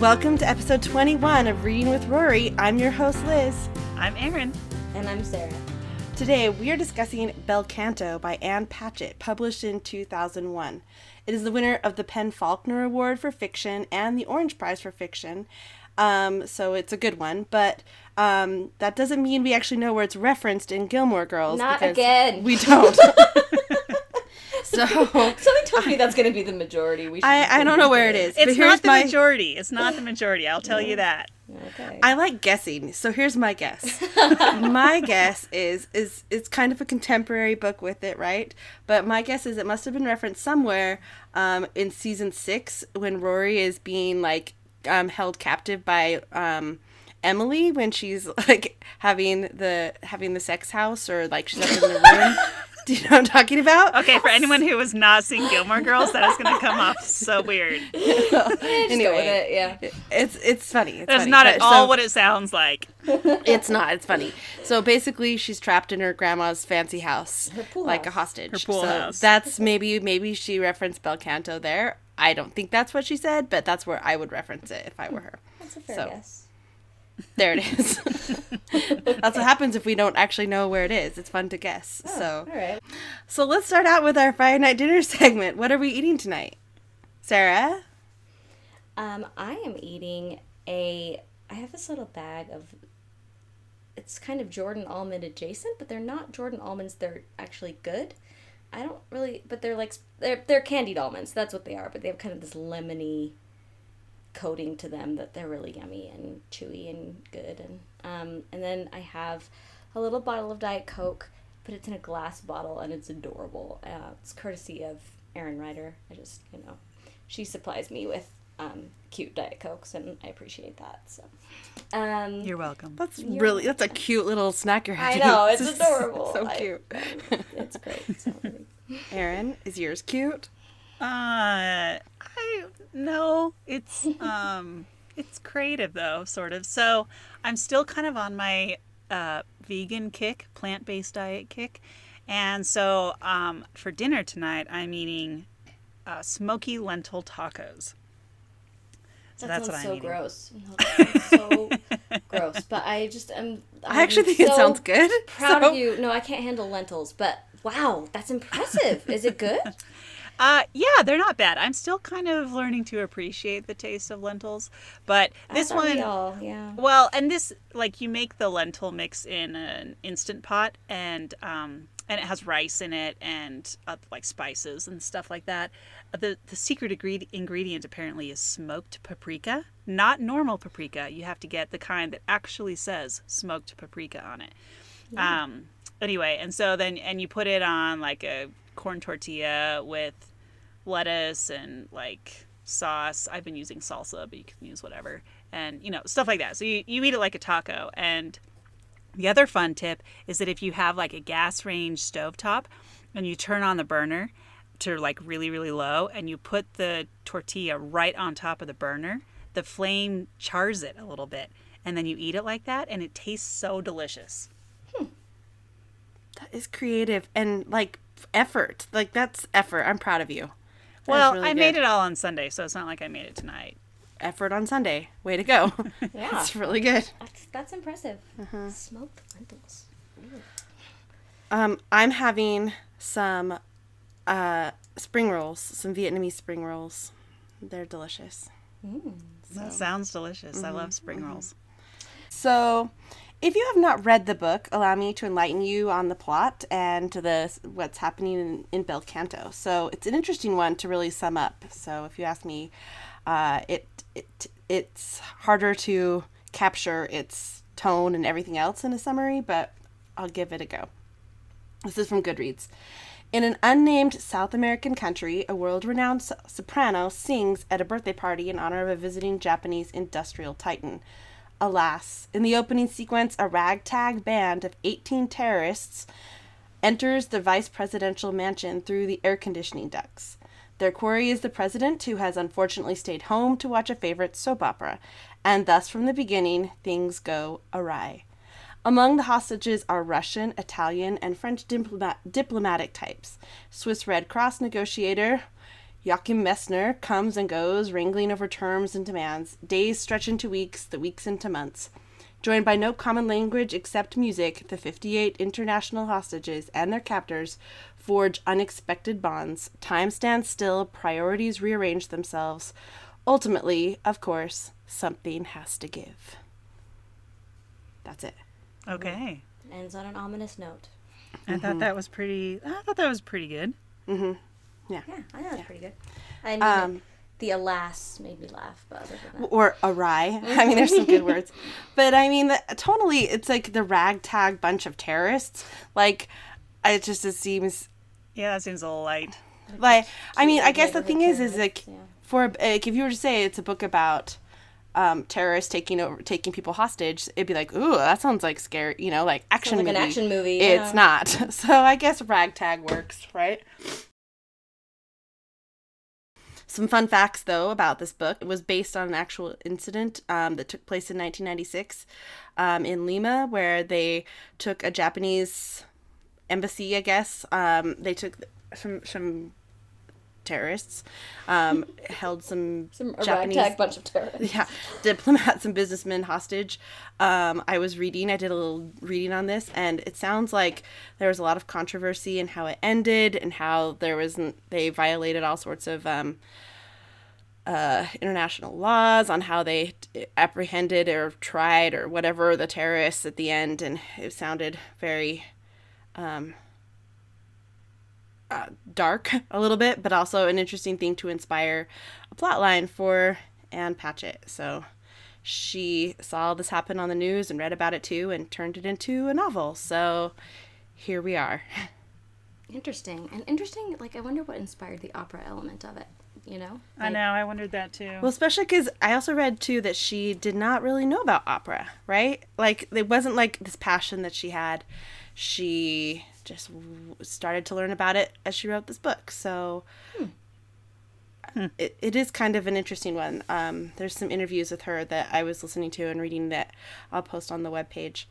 Welcome to episode 21 of Reading with Rory. I'm your host, Liz. I'm Erin. And I'm Sarah. Today we are discussing Bel Canto by Ann Patchett, published in 2001. It is the winner of the PEN Faulkner Award for Fiction and the Orange Prize for Fiction. Um, so it's a good one, but um, that doesn't mean we actually know where it's referenced in Gilmore Girls. Not because again. We don't. so Somebody told me that's going to be the majority. We I, I don't know where it is. It's not the my, majority. It's not the majority. I'll tell you that. Okay. I like guessing, so here's my guess. my guess is is it's kind of a contemporary book with it, right? But my guess is it must have been referenced somewhere um, in season six when Rory is being like um, held captive by um, Emily when she's like having the having the sex house or like she's up in the room. Do you know what I'm talking about? Okay, for anyone who has not seen Gilmore Girls, that is going to come off so weird. Just go with anyway. it, yeah. It's it's funny. It's That's funny. not But at all so- what it sounds like. It's not. It's funny. So basically, she's trapped in her grandma's fancy house, Her pool like a hostage. Her pool so house. That's maybe maybe she referenced Bel Canto there. I don't think that's what she said, but that's where I would reference it if I were her. That's a fair So. guess. There it is. That's what happens if we don't actually know where it is. It's fun to guess. so All right. so let's start out with our Friday night dinner segment. What are we eating tonight, Sarah? Um, I am eating a. I have this little bag of. It's kind of Jordan almond adjacent, but they're not Jordan almonds. They're actually good. I don't really, but they're like they're they're candied almonds. That's what they are. But they have kind of this lemony coating to them that they're really yummy and chewy and good. And um, and then I have a little bottle of Diet Coke, but it's in a glass bottle and it's adorable. Uh, it's courtesy of Erin Ryder. I just you know, she supplies me with um, cute Diet Cokes, and I appreciate that. So, um, You're welcome. That's really that's a cute little snack you're having I know it's This is adorable. So I- cute. it's great. So, Erin, is yours cute? Uh, I no, it's um, it's creative though, sort of. So I'm still kind of on my uh, vegan kick, plant-based diet kick, and so um, for dinner tonight, I'm eating uh, smoky lentil tacos. So that that's sounds so eating. gross. No, so gross. But I just am. I actually think it sounds good. Proud So- of you. No, I can't handle lentils, but wow, that's impressive. Is it good? Uh, yeah, they're not bad. I'm still kind of learning to appreciate the taste of lentils, but this thought we one, all, yeah. well, and this like you make the lentil mix in an instant pot, and um, and it has rice in it and uh, like spices and stuff like that. Uh, The the secret ingre- ingredient apparently is smoked paprika, not normal paprika. You have to get the kind that actually says smoked paprika on it. Um, anyway, and so then and you put it on like a corn tortilla with lettuce and like sauce. I've been using salsa, but you can use whatever. And you know, stuff like that. So you, you eat it like a taco. And the other fun tip is that if you have like a gas range stovetop and you turn on the burner to like really, really low and you put the tortilla right on top of the burner, the flame chars it a little bit. And then you eat it like that and it tastes so delicious. Hmm. That is creative and like effort. Like that's effort. I'm proud of you. That is Well, really I made it all on Sunday, so it's not like I made it tonight. effort on Sunday. Way to go. Yeah. That's really good. That's, that's impressive. Uh-huh. Smoked lentils. Um, I'm having some uh, spring rolls, some Vietnamese spring rolls. They're delicious. That sounds delicious. I Mm-hmm. love spring rolls. So, if you have not read the book, allow me to enlighten you on the plot and to the what's happening in, in Bel Canto. So, it's an interesting one to really sum up. So, if you ask me, uh, it it it's harder to capture its tone and everything else in a summary, but I'll give it a go. This is from Goodreads. In an unnamed South American country, a world renowned soprano sings at a birthday party in honor of a visiting Japanese industrial titan. Alas, in the opening sequence, a ragtag band of 18 terrorists enters the vice presidential mansion through the air conditioning ducts. Their quarry is the president, who has unfortunately stayed home to watch a favorite soap opera, and thus from the beginning, things go awry. Among the hostages are Russian, Italian, and French diplomat- diplomatic types. Swiss Red Cross negotiator Joachim Messner comes and goes, wrangling over terms and demands. Days stretch into weeks, the weeks into months. Joined by no common language except music, the 58 international hostages and their captors forge unexpected bonds. Time stands still, priorities rearrange themselves. Ultimately, of course, something has to give. That's it. Okay. Ends on an ominous note. I thought mm-hmm. that was pretty. I thought that was pretty good. Mm-hmm. Yeah, I know that's pretty good. I mean, Um, the alas made me laugh, but other than that, or awry. I mean, there's some good words, but I mean, the, totally, it's like the ragtag bunch of terrorists. Like, it just it seems Yeah, that seems a little light. like. I mean, I guess the thing is, is like yeah. for like if you were to say it's a book about um, terrorists taking over, taking people hostage, it'd be like, ooh, that sounds like scary. You know, like action like an movie. action movie, It's yeah. not. So I guess ragtag works, right? Some fun facts, though, about this book. It was based on an actual incident um, that took place in 1996 um, in Lima, where they took a Japanese embassy, I guess. Um, they took some some terrorists, um, held some, some Japanese ragtag bunch of terrorists. yeah, diplomats and businessmen hostage. Um, I was reading, I did a little reading on this, and it sounds like there was a lot of controversy in how it ended and how there was they violated all sorts of um, uh, international laws on how they apprehended or tried or whatever the terrorists at the end, and it sounded very um, uh, dark a little bit, but also an interesting thing to inspire a plot line for Ann Patchett. So she saw this happen on the news and read about it too and turned it into a novel. So here we are. Interesting and interesting. Like, I wonder what inspired the opera element of it. You know, I know. I wondered that too. Well, especially because I also read too that she did not really know about opera, right? Like, it wasn't like this passion that she had. She just w- started to learn about it as she wrote this book. So it, it is kind of an interesting one. Um, there's some interviews with her that I was listening to and reading that I'll post on the webpage.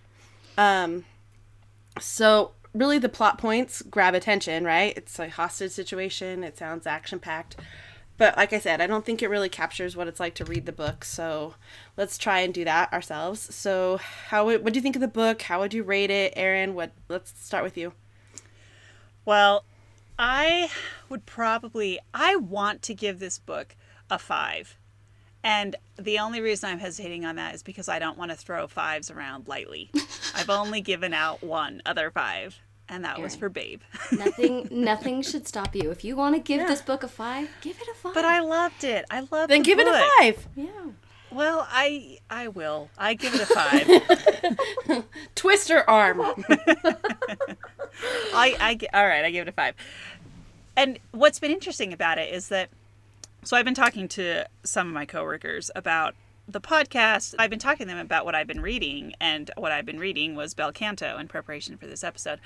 Um, so really the plot points grab attention, right? It's a hostage situation. It sounds action packed. But like I said, I don't think it really captures what it's like to read the book. So let's try and do that ourselves. So how would- what do you think of the book? How would you rate it, Erin? What let's start with you. Well, I would probably I want to give this book a 5. And the only reason I'm hesitating on that is because I don't want to throw fives around lightly. I've only given out one other 5, and that was for Babe. nothing, nothing should stop you. If you want to give this book a five, give it a five. But I loved it. I loved it. Then the give it a five. yeah. Well, I I will. I give it a 5. Twist her arm. I, I all right, I give it a five. And what's been interesting about it is that, so I've been talking to some of my coworkers about the podcast. I've been talking to them about what I've been reading, and what I've been reading was Bel Canto in preparation for this episode.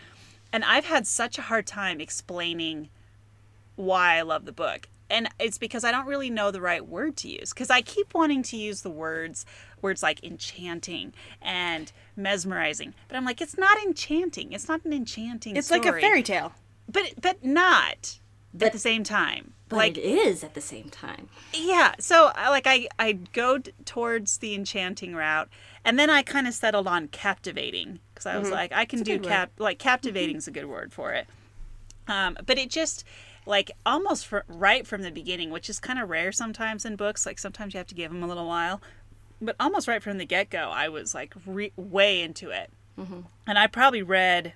And I've had such a hard time explaining why I love the book. And it's because I don't really know the right word to use. Because I keep wanting to use the words, words like enchanting and mesmerizing. But I'm like, it's not enchanting. It's not an enchanting It's like a fairy tale. But but not at the same time. But like it is at the same time. yeah, so I like I I go d- towards the enchanting route, and then I kind of settled on captivating because I was mm-hmm. like I can do good word. cap like captivating mm-hmm. is a good word for it. Um, but it just like almost fr- right from the beginning, which is kind of rare sometimes in books. Like sometimes you have to give them a little while, but almost right from the get go, I was like re- way into it, mm-hmm. and I probably read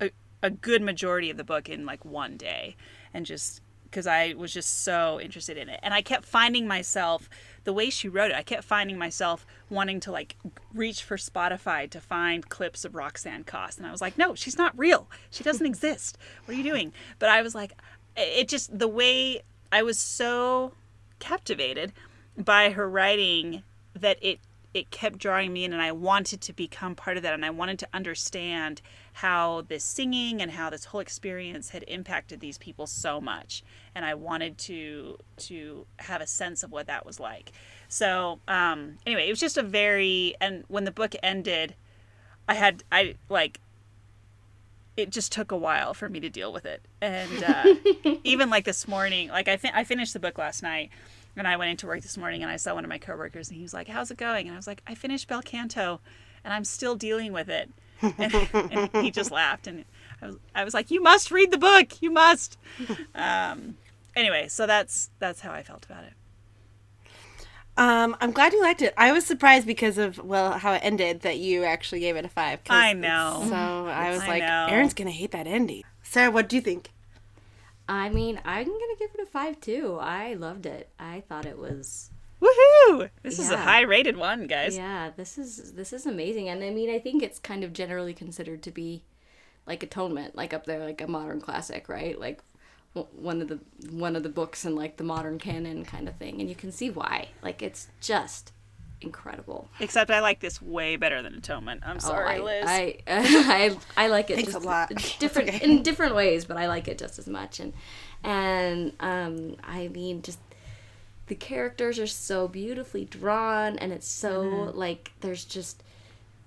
a, a good majority of the book in like one day and just because I was just so interested in it. And I kept finding myself, the way she wrote it, I kept finding myself wanting to like reach for Spotify to find clips of Roxanne Coss. And I was like, no, she's not real. She doesn't exist. What are you doing? But I was like, it just, the way I was so captivated by her writing that it it kept drawing me in and I wanted to become part of that and I wanted to understand how this singing and how this whole experience had impacted these people so much and I wanted to to have a sense of what that was like. So um anyway, it was just a very and when the book ended I had I like it just took a while for me to deal with it. And uh, even like this morning, like I fin- I finished the book last night, and I went into work this morning, and I saw one of my coworkers, and he was like, "How's it going?" And I was like, "I finished Bel Canto, and I'm still dealing with it." And, and he just laughed, and I was I was like, "You must read the book. You must." Um, anyway, so that's that's how I felt about it. Um, I'm glad you liked it. I was surprised because of well how it ended that you actually gave it a five. I know. So I was I like, know. Erin's gonna hate that ending. Sarah, what do you think? I mean, I'm gonna give it a five too. I loved it. I thought it was Woohoo! This is a high rated one, guys. yeah. This is this is amazing, and I mean, I think it's kind of generally considered to be like Atonement, like up there, like a modern classic, right? Like one of the one of the books in like the modern canon kind of thing, and you can see why. Like it's just incredible. Except I like this way better than Atonement. I'm sorry, Oh, I, Liz. I, I I like it Thanks just a lot. different okay. in different ways, but I like it just as much. And and um, I mean, just the characters are so beautifully drawn, and it's so Mm-hmm. like there's just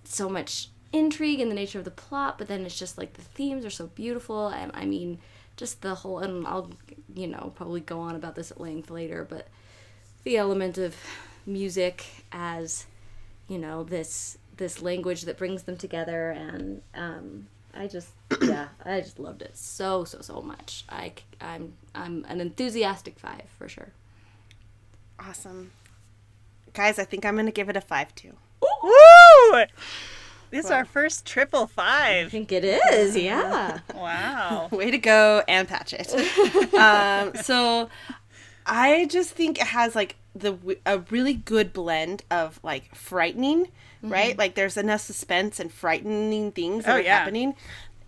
so much intrigue in the nature of the plot, but then it's just like the themes are so beautiful, and I mean, just the whole. And I'll you know probably go on about this at length later, but the element of music as you know this this language that brings them together and um i just yeah i just loved it so so so much I I'm i'm an enthusiastic five for sure Awesome, guys. I think I'm gonna give it a five too. Woo! This is our first triple i think it is yeah Wow. Way to go, Ann Patchett. um, so I just think it has like the a really good blend of like frightening, right? Like there's enough suspense and frightening things that Oh, are yeah. happening.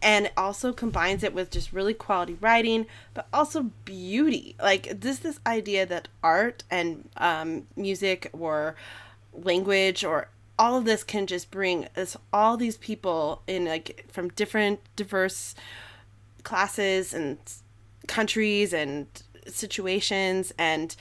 And it also combines it with just really quality writing, but also beauty. Like this, this idea that art and um, music or language or all of this can just bring us all these people in like from different diverse classes and countries and situations and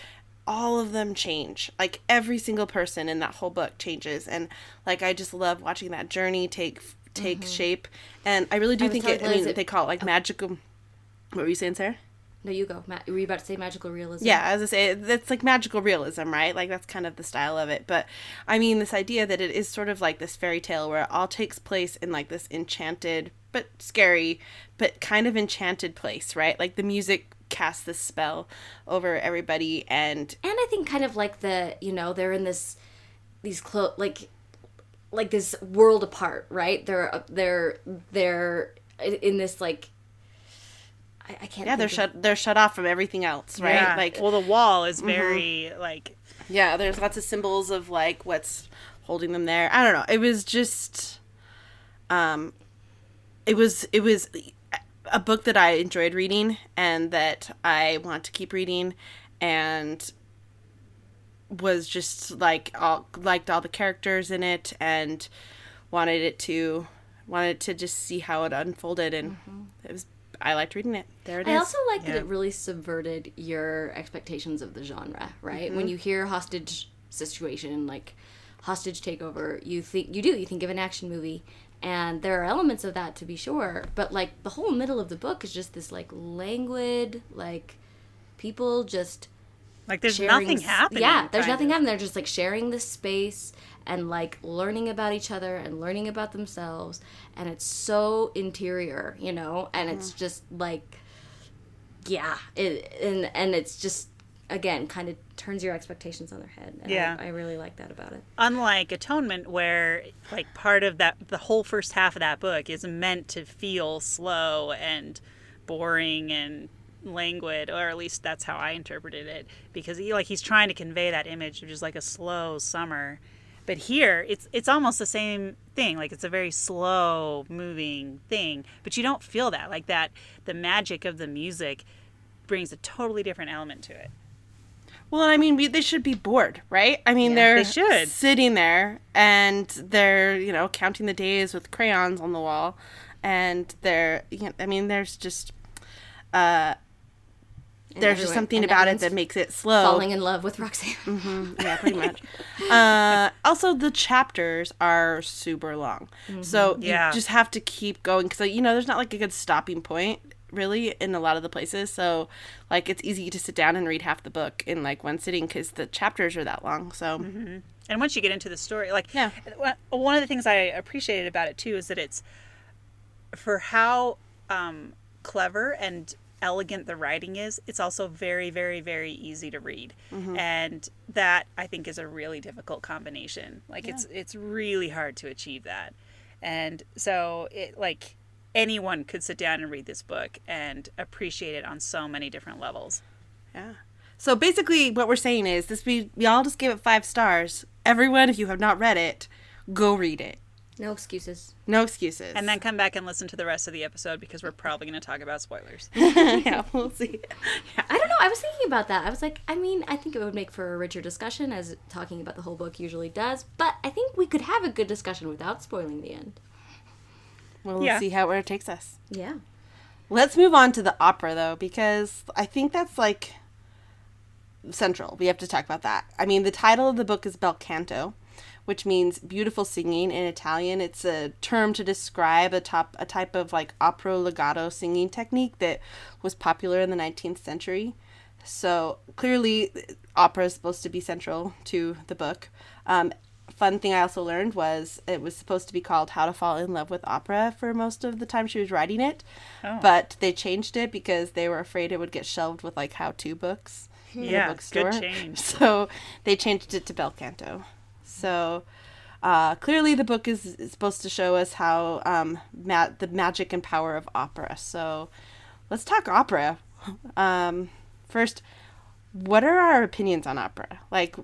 all of them change. Like every single person in that whole book changes. And like i just love watching that journey take take mm-hmm. shape. And i really do was think it i mean it- they call it like oh. magical what were you saying sarah? No you go. Matt, were you about to say magical realism? Yeah, as I say, that's like magical realism, right? Like that's kind of the style of it. But I mean, this idea that it is sort of like this fairy tale where it all takes place in like this enchanted, but scary, but kind of enchanted place, right? Like the music casts this spell over everybody, and and i think kind of like the you know they're in this these clo- like like this world apart right they're they're they're in this like I, I can't yeah, they're of- shut they're shut off from everything else, right? Yeah. Like well, the wall is very like yeah, there's lots of symbols of like what's holding them there. I don't know. It was just um it was it was a book that I enjoyed reading and that I want to keep reading and was just like all liked all the characters in it and wanted it to wanted to just see how it unfolded and it was I liked reading it. There it is. I also like that it really subverted your expectations of the genre, right? Mm-hmm. When you hear hostage situation, like hostage takeover, you think you do you think of an action movie, and there are elements of that to be sure, but like the whole middle of the book is just this like languid, like people just like there's sharing nothing happening. Yeah, there's nothing of. happening. They're just like sharing this space and like learning about each other and learning about themselves. And it's so interior, you know, and it's Mm-hmm. just like, yeah, it, and and it's just again kind of turns your expectations on their head. And Yeah. I, I really like that about it. Unlike Atonement, where like part of that, the whole first half of that book is meant to feel slow and boring and languid, or at least that's how I interpreted it. Because he like he's trying to convey that image of just like a slow summer. But here, it's it's almost the same thing. Like it's a very slow moving thing, but you don't feel that. Like that, the magic of the music brings a totally different element to it. Well, I mean, we, they should be bored, right? I mean, Yeah, they're they should. sitting there and they're, you know, counting the days with crayons on the wall, and they're, you know, I mean, there's just, uh, there's just something and about it that makes it slow. falling in love with Roxanne. yeah, pretty much. uh, also, the chapters are super long, so Yeah. you just have to keep going because you know there's not like a good stopping point really in a lot of the places. So, like, it's easy to sit down and read half the book in like one sitting because the chapters are that long. So, and once you get into the story like Yeah. one- one of the things i appreciated about it too is that it's for how um, clever and elegant the writing is it's also very very very easy to read and that i think is a really difficult combination like it's it's really hard to achieve that and so it like anyone could sit down and read this book and appreciate it on so many different levels yeah. So basically, what we're saying is this: we we all just gave it five stars. Everyone, if you have not read it, go read it. No excuses. No excuses. and then come back and listen to the rest of the episode because we're probably going to talk about spoilers yeah, we'll see. Yeah. I don't know. I was thinking about that. I was like, I mean, I think it would make for a richer discussion, as talking about the whole book usually does. But I think we could have a good discussion without spoiling the end. We'll Yeah. see how where it takes us. Yeah. Let's move on to the opera though, because I think that's like central. We have to talk about that. I mean, the title of the book is Bel Canto, which means beautiful singing in Italian. It's a term to describe a top a type of like opera legato singing technique that was popular in the 19th century. So clearly, opera is supposed to be central to the book. Um, fun thing I also learned was it was supposed to be called How to Fall in Love with Opera for most of the time she was writing it, Oh. but they changed it because they were afraid it would get shelved with like how-to books in Yeah, a bookstore. good change. So they changed it to Bel Canto. So uh, clearly, the book is, is supposed to show us how um, ma- the magic and power of opera. So let's talk opera. Um, first, what are our opinions on opera? Like,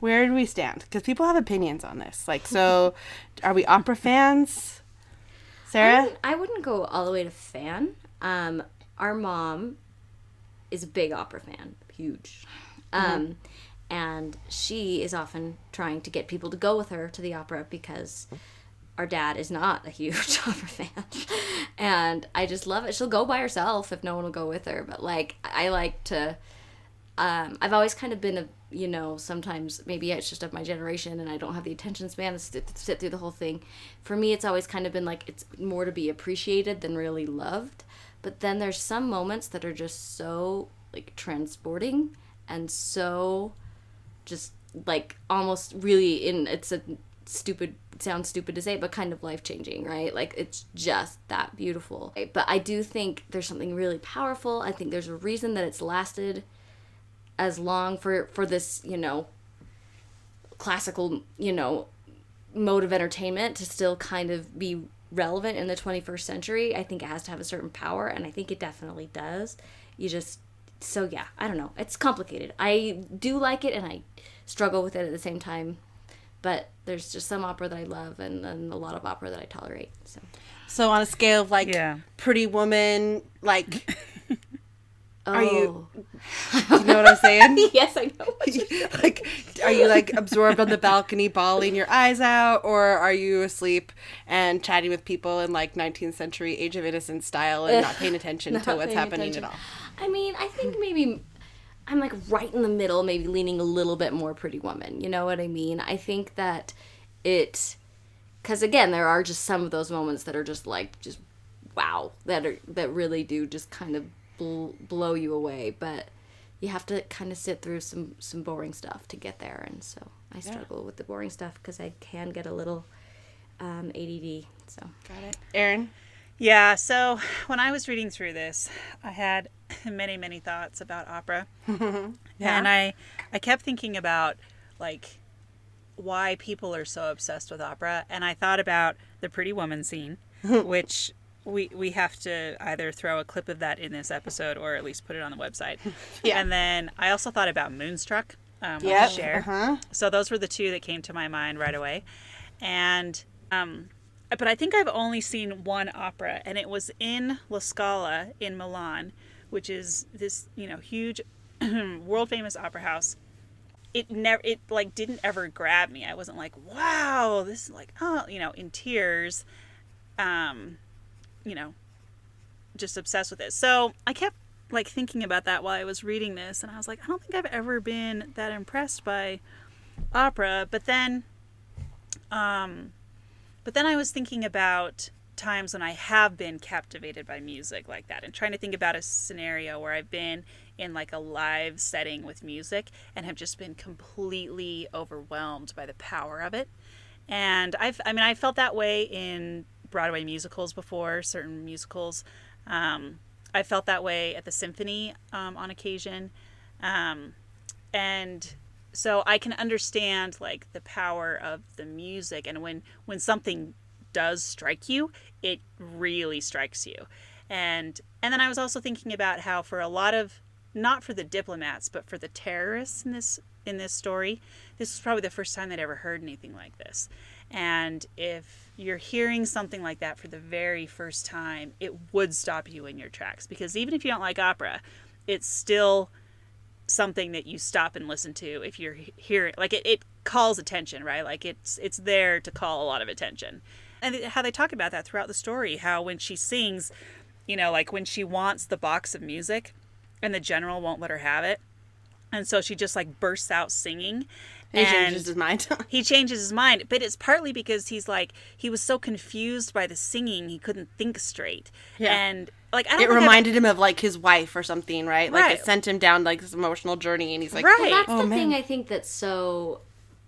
where do we stand? Because people have opinions on this. Like, so are we opera fans? I Sarah? wouldn't, I wouldn't go all the way to fan. Um, our mom is a big opera fan, huge. Um, and she is often trying to get people to go with her to the opera because our dad is not a huge opera fan. and I just love it. She'll go by herself if no one will go with her. But like, I like to. Um, I've always kind of been a, you know, sometimes maybe it's just of my generation and I don't have the attention span to sit, to sit through the whole thing. For me, it's always kind of been like it's more to be appreciated than really loved. But then there's some moments that are just so like transporting and so just like almost really in it's a stupid sounds stupid to say but kind of life changing right like it's just that beautiful but i do think there's something really powerful i think there's a reason that it's lasted as long for for this you know classical you know mode of entertainment to still kind of be relevant in the 21st century i think it has to have a certain power and i think it definitely does. You just so yeah i don't know. It's complicated. I do like it and i struggle with it at the same time but there's just some opera that i love and, and a lot of opera that i tolerate so. So on a scale of like Yeah. Pretty Woman, like, are you- oh. Do you know what I'm saying? yes i know like are you like absorbed on the balcony bawling your eyes out or are you asleep and chatting with people in like 19th century age of innocence style and not paying attention to what's happening attention. at all I mean, I think maybe I'm like right in the middle, maybe leaning a little bit more Pretty Woman. You know what I mean? I think that it, because again, there are just some of those moments that are just like just wow, that are that really do just kind of bl- blow you away. But you have to kind of sit through some some boring stuff to get there, and so I struggle with the boring stuff because I can get a little um, ADD. So got it erin Yeah, so when I was reading through this, I had many, many thoughts about opera. And I I kept thinking about like why people are so obsessed with opera and I thought about the pretty woman scene, which we we have to either throw a clip of that in this episode or at least put it on the website. Yeah. And then I also thought about Moonstruck um, with Cher. uh-huh. So those were the two that came to my mind right away. And um but I think I've only seen one opera and it was in La Scala in Milan, which is this, you know, huge world famous opera house. It never it like didn't ever grab me. I wasn't like, "Wow, this is like, oh, you know, in tears." Um, you know, just obsessed with it. So, I kept like thinking about that while I was reading this, and I was like, I don't think I've ever been that impressed by opera. But then, um, but then I was thinking about times when I have been captivated by music like that, and trying to think about a scenario where I've been in like a live setting with music and have just been completely overwhelmed by the power of it. And I've, I mean, I felt that way in Broadway musicals before, certain musicals. Um, I felt that way at the symphony um, on occasion. Um, and so I can understand like the power of the music and when when something does strike you, it really strikes you. And and then I was also thinking about how for a lot of not for the diplomats, but for the terrorists in this in this story, this was probably the first time they'd ever heard anything like this. And if you're hearing something like that for the very first time, it would stop you in your tracks. Because even if you don't like opera, it's still something that you stop and listen to if you're hearing like it, it calls attention right? Like it's it's there to call a lot of attention. And how they talk about that throughout the story how when she sings you know like when she wants the box of music and the general won't let her have it and so she just like bursts out singing He changes his mind. he changes his mind but it's partly because he's like he was so confused by the singing he couldn't think straight Yeah. and like i don't it think I've- reminded him of like his wife or something, right? right? Like it sent him down like this emotional journey, and he's like, Right. Well, that's Oh, the man. thing I think that's so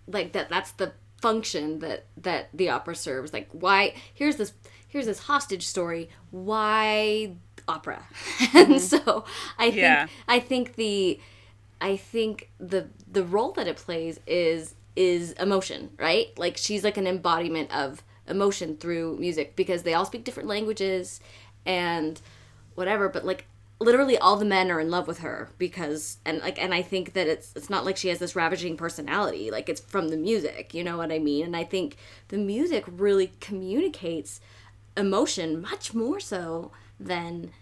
like that that's the function that that the opera serves. Like why here's this here's this hostage story. Why opera? and mm-hmm. so I think Yeah. I think the I think the the role that it plays is is emotion, right? Like she's like an embodiment of emotion through music because they all speak different languages and whatever, but like literally all the men are in love with her because and like and I think that it's it's not like she has this ravaging personality, like it's from the music, you know what I mean? And I think the music really communicates emotion much more so than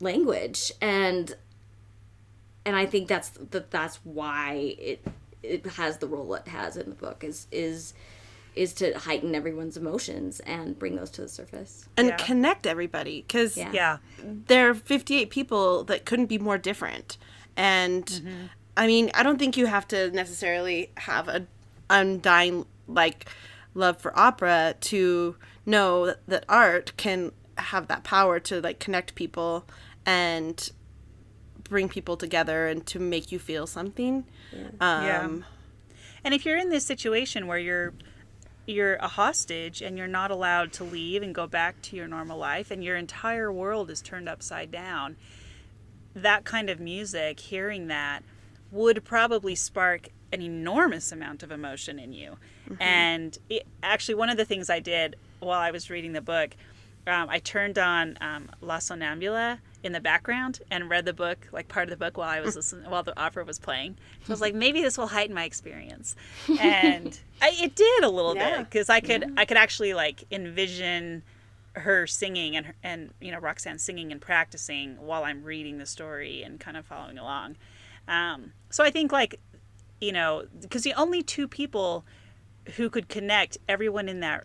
language and and I think that's that that's why it it has the role it has in the book is is is to heighten everyone's emotions and bring those to the surface. and Yeah. connect everybody because Yeah. yeah there are 58 people that couldn't be more different and Mm-hmm. i mean i don't think you have to necessarily have a undying like love for opera to know that, that art can have that power to like connect people and bring people together and to make you feel something um Yeah. And if you're in this situation where you're you're a hostage and you're not allowed to leave and go back to your normal life and your entire world is turned upside down, that kind of music, hearing that would probably spark an enormous amount of emotion in you. And it, actually one of the things I did while I was reading the book, um, I turned on um, La Sonnambula in the background and read the book, like part of the book, while I was listening, while the opera was playing. I was like, maybe this will heighten my experience, and I, it did a little Yeah. bit because I could, I could actually like envision her singing and and you know Roxanne singing and practicing while I'm reading the story and kind of following along. Um, so I think like you know because the only two people who could connect everyone in that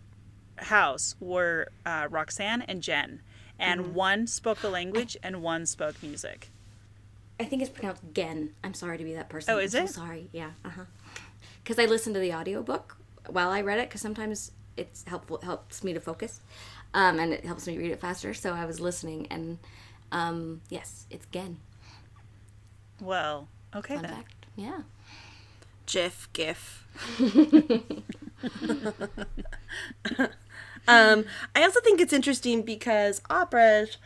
house were uh, Roxanne and Jen, and Mm-hmm. one spoke the language and one spoke music. I think it's pronounced Gen. I'm sorry to be that person. Oh, is I'm it? So sorry. Yeah. Uh huh. Because I listened to the audiobook while I read it because sometimes it's helpful it helps me to focus, um, and it helps me read it faster. So I was listening, and um, yes, it's Gen. Well, okay Fun then. fact. Yeah. GIF, GIF. um, I also think it's interesting because operas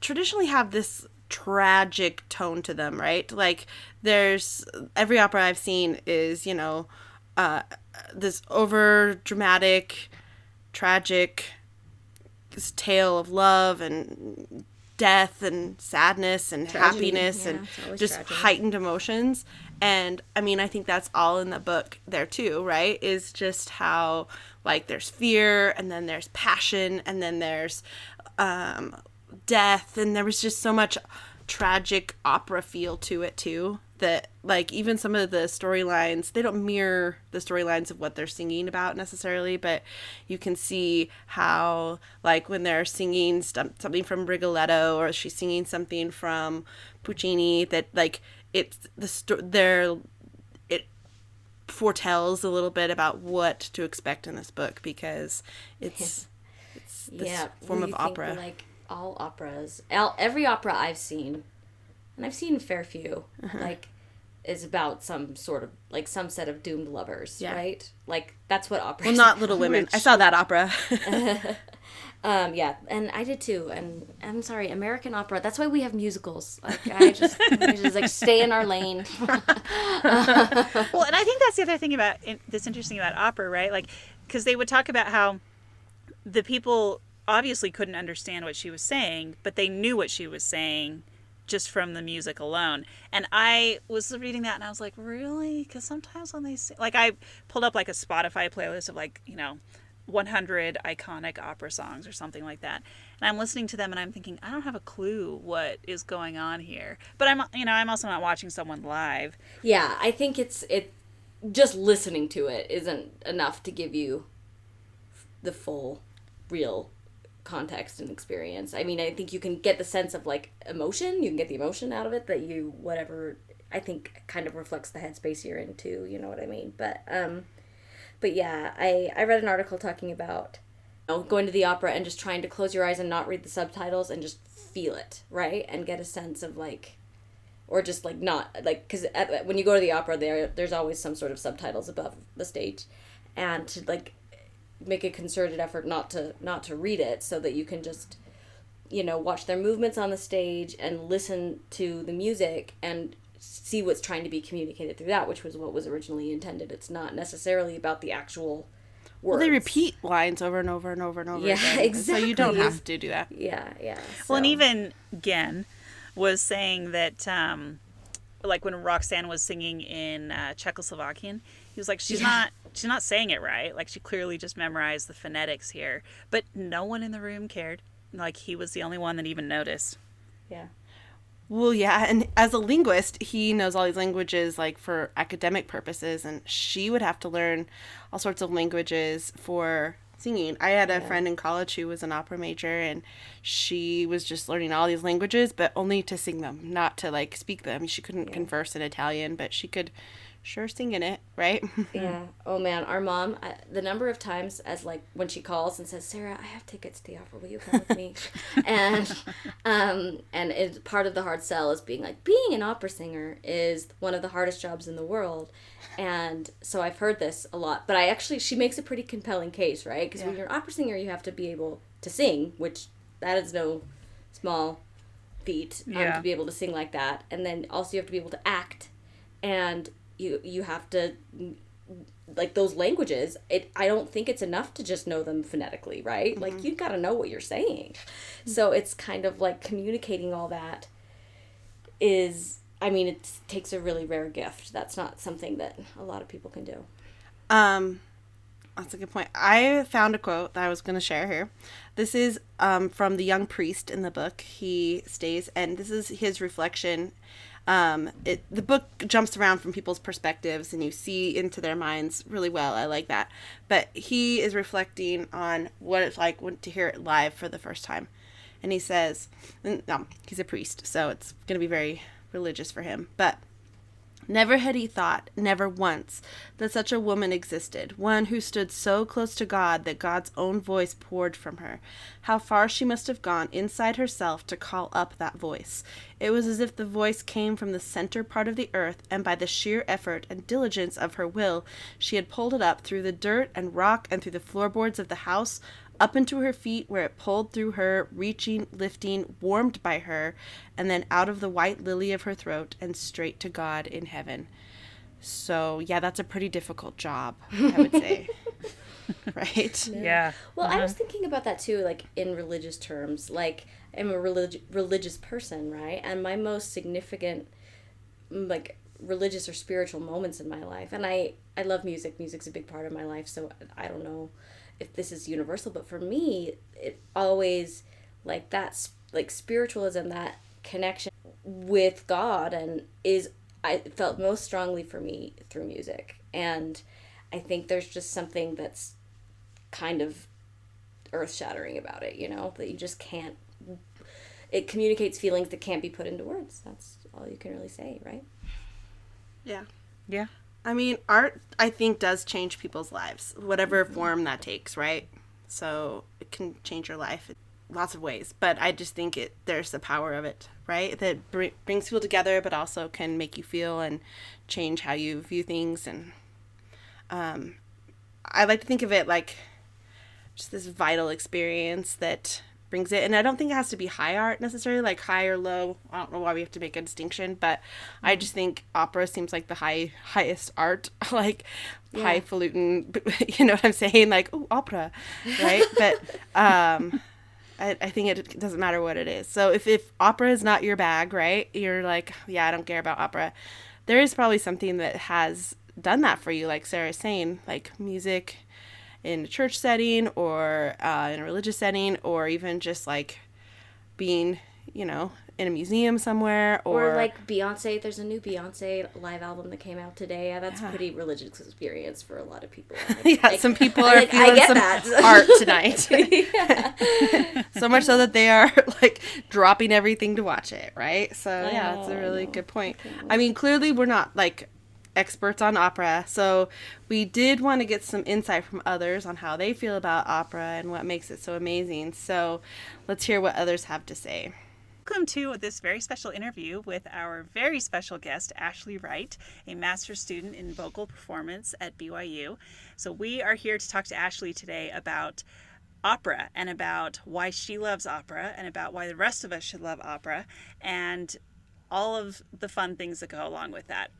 traditionally have this tragic tone to them, right? Like, there's every opera I've seen is, you know, uh, this over dramatic, tragic this tale of love and death and sadness and Tragedy, happiness yeah, and just tragedy. heightened emotions and i mean i think that's all in the book there too right is just how like there's fear and then there's passion and then there's um death and there was just so much tragic opera feel to it too that like even some of the storylines they don't mirror the storylines of what they're singing about necessarily but you can see how like when they're singing st- something from rigoletto or she's singing something from puccini that like it's the sto- they're it foretells a little bit about what to expect in this book because it's it's this yeah, form of opera like all operas, all, every opera I've seen, and I've seen a fair few, Uh-huh. like is about some sort of like some set of doomed lovers, Yeah. right? Like that's what opera. well not little women i saw that opera Um, yeah, and I did too. And I'm sorry, American opera. That's why we have musicals. Like I just, just like stay in our lane. Well, and I think that's the other thing about that's interesting about opera, right? Like, because they would talk about how the people obviously couldn't understand what she was saying, but they knew what she was saying just from the music alone. And I was reading that and I was like, really? Because sometimes when they sing, like, I pulled up like a Spotify playlist of like, you know, 100 iconic opera songs or something like that. And I'm listening to them and I'm thinking, I don't have a clue what is going on here. But I'm, you know, I'm also not watching someone live. yeah, I think it's it. Just listening to it isn't enough to give you the full, real context and experience. I mean, I think you can get the sense of like emotion. You can get the emotion out of it that you whatever. I think kind of reflects the headspace you're into. You know what I mean? But um, but yeah, I I read an article talking about you know, going to the opera and just trying to close your eyes and not read the subtitles and just feel it right? And get a sense of like or just like not like because when you go to the opera there there's always some sort of subtitles above the stage. And to like make a concerted effort not to not to read it so that you can just you know watch their movements on the stage and listen to the music and see what's trying to be communicated through that which was what was originally intended it's not necessarily about the actual words well they repeat lines over and over and over and over Yeah, again so you don't have to do that yeah yeah Well, and even Gen was saying that, um, like when Roxanne was singing in uh, Czechoslovakian, he was like, she's Yeah. not, she's not saying it right. Like she clearly just memorized the phonetics here, but no one in the room cared. Like he was the only one that even noticed. yeah Well, yeah, and as a linguist, he knows all these languages like for academic purposes, and she would have to learn all sorts of languages for singing. I had a friend in college who was an opera major, and she was just learning all these languages, but only to sing them, not to like speak them. She couldn't converse in Italian, but she could sure singing it, right? Yeah. Oh man, our mom. I, the number of times as like when she calls and says, "Sarah, I have tickets to the opera. Will you come with me?" and um, and it's part of the hard sell is being like being an opera singer is one of the hardest jobs in the world. And so I've heard this a lot, but I actually she makes a pretty compelling case, right? Because when you're an opera singer, you have to be able to sing, which that is no small feat um, Yeah. to be able to sing like that, and then also you have to be able to act, and you you have to like those languages it i don't think it's enough to just know them phonetically right like you got to know what you're saying so it's kind of like communicating all that is i mean it takes a really rare gift that's not something that a lot of people can do Um, that's a good point. I found a quote that I was going to share here. This is um, from the young priest in the book. He stays, and this is his reflection. Um, it the book jumps around from people's perspectives, and you see into their minds really well. I like that. But he is reflecting on what it's like when, to hear it live for the first time, and he says, no, he's a priest, so it's going to be very religious for him, but. Never had he thought, never once, that such a woman existed, one who stood so close to God that God's own voice poured from her. How far she must have gone inside herself to call up that voice. It was as if the voice came from the center part of the earth, and by the sheer effort and diligence of her will, she had pulled it up through the dirt and rock and through the floorboards of the house, up into her feet where it pulled through her, reaching, lifting, warmed by her, and then out of the white lily of her throat and straight to God in heaven. So, yeah, that's a pretty difficult job, I would say. right? Yeah. Well, I was thinking about that too, like in religious terms. Like, I'm a relig- religious person, right? And my most significant, mm, like, religious or spiritual moments in my life, and I, I love music. Music's a big part of my life, so I don't know if this is universal, but for me, it always, like, that's, like, spiritualism, that connection with God, and is I felt most strongly for me through music. And I think there's just something that's kind of earth shattering about it, you know, that you just can't. It communicates feelings that can't be put into words. That's all you can really say, right? Yeah. Yeah. I mean, art, I think, does change people's lives, whatever form that takes, right? So it can change your life in lots of ways. But I just think it there's the power of it, right? That br- brings people together, but also can make you feel and change how you view things. And um, I like to think of it like just this vital experience that brings it. And i don't think it has to be high art necessarily like high or low. I don't know why we have to make a distinction but i just think opera seems like the high highest art like Yeah. highfalutin you know what i'm saying? Like oh opera right? But um I, I think it doesn't matter what it is. So if, if opera is not your bag right? You're like yeah i don't care about opera. There is probably something that has done that for you like sarah's saying like music in a church setting or uh, in a religious setting or even just like being you know in a museum somewhere or, Or, like Beyonce, there's a new Beyonce live album that came out today. Yeah, that's a pretty religious experience for a lot of people. yeah Like, some people are like, I feeling get some that. art tonight. So much so that they are like dropping everything to watch it right? So yeah that's a really good point. I mean clearly we're not like experts on opera so we did want to get some insight from others on how they feel about opera and what makes it so amazing. So let's hear what others have to say. Welcome to this very special interview with our very special guest, Ashley Wright, a master's student in vocal performance at BYU. So, we are here to talk to Ashley today about opera and about why she loves opera and about why the rest of us should love opera and all of the fun things that go along with that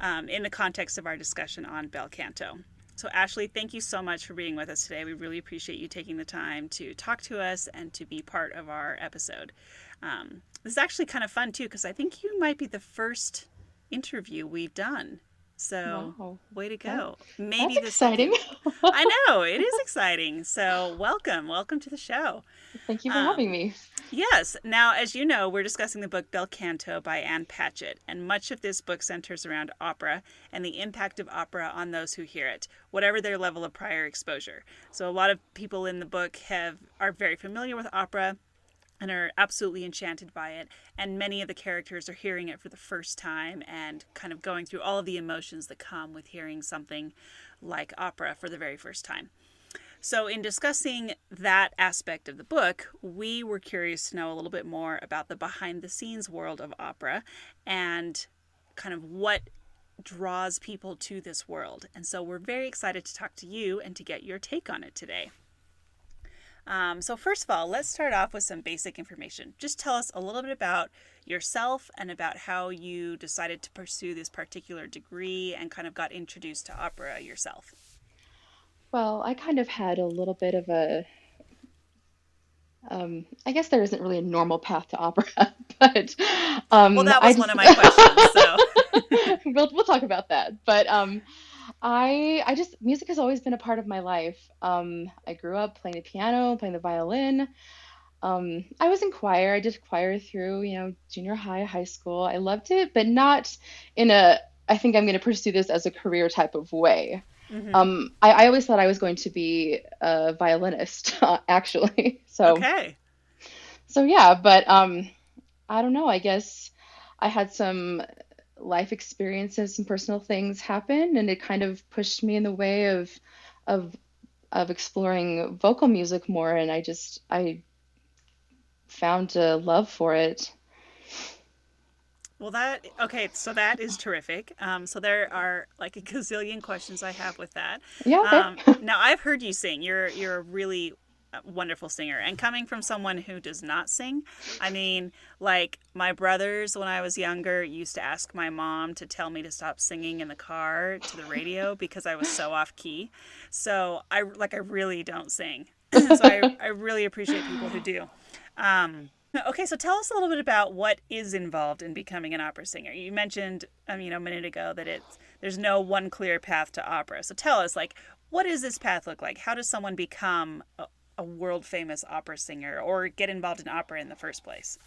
um, in the context of our discussion on bel canto. So, Ashley, thank you so much for being with us today. We really appreciate you taking the time to talk to us and to be part of our episode. Um, this is actually kind of fun too because I think you might be the first interview we've done. So, Wow. way to go! Maybe That's exciting. I know it is exciting. So, welcome, welcome to the show. Thank you for Um, having me. Yes. Now, as you know, we're discussing the book Bel Canto by Ann Patchett, and much of this book centers around opera and the impact of opera on those who hear it, whatever their level of prior exposure. So, a lot of people in the book have are very familiar with opera and are absolutely enchanted by it, and many of the characters are hearing it for the first time and kind of going through all of the emotions that come with hearing something like opera for the very first time. So, in discussing that aspect of the book, we were curious to know a little bit more about the behind the scenes world of opera and kind of what draws people to this world. And so, we're very excited to talk to you and to get your take on it today. Um, so, first of all, let's start off with some basic information. Just tell us a little bit about yourself and about how you decided to pursue this particular degree and kind of got introduced to opera yourself. Well, I kind of had a little bit of a, um, I guess there isn't really a normal path to opera, but um, Well, that I was one just- of my questions. So. we'll we'll talk about that. But um, I I just music has always been a part of my life. Um, I grew up playing the piano, playing the violin. Um, I was in choir. I did choir through you know junior high, high school. I loved it, but not in a I think I'm going to pursue this as a career type of way. Mhm. Um, I, I always thought I was going to be a violinist, actually. So okay. so yeah, but um, I don't know. I guess I had some life experiences, and personal things happen, and it kind of pushed me in the way of of of exploring vocal music more. And I just I found a love for it. Well, that okay. So that is terrific. Um, so there are like a gazillion questions I have with that. Yeah. Okay. Um, now I've heard you sing. You're you're a really wonderful singer, and coming from someone who does not sing, I mean, like my brothers when I was younger used to ask my mom to tell me to stop singing in the car to the radio because I was so off key. So I like I really don't sing. so I I really appreciate people who do. Um, okay, so tell us a little bit about what is involved in becoming an opera singer. You mentioned, um, you know, a minute ago that it's there's no one clear path to opera. So tell us, like, what does this path look like? How does someone become a, a world famous opera singer or get involved in opera in the first place?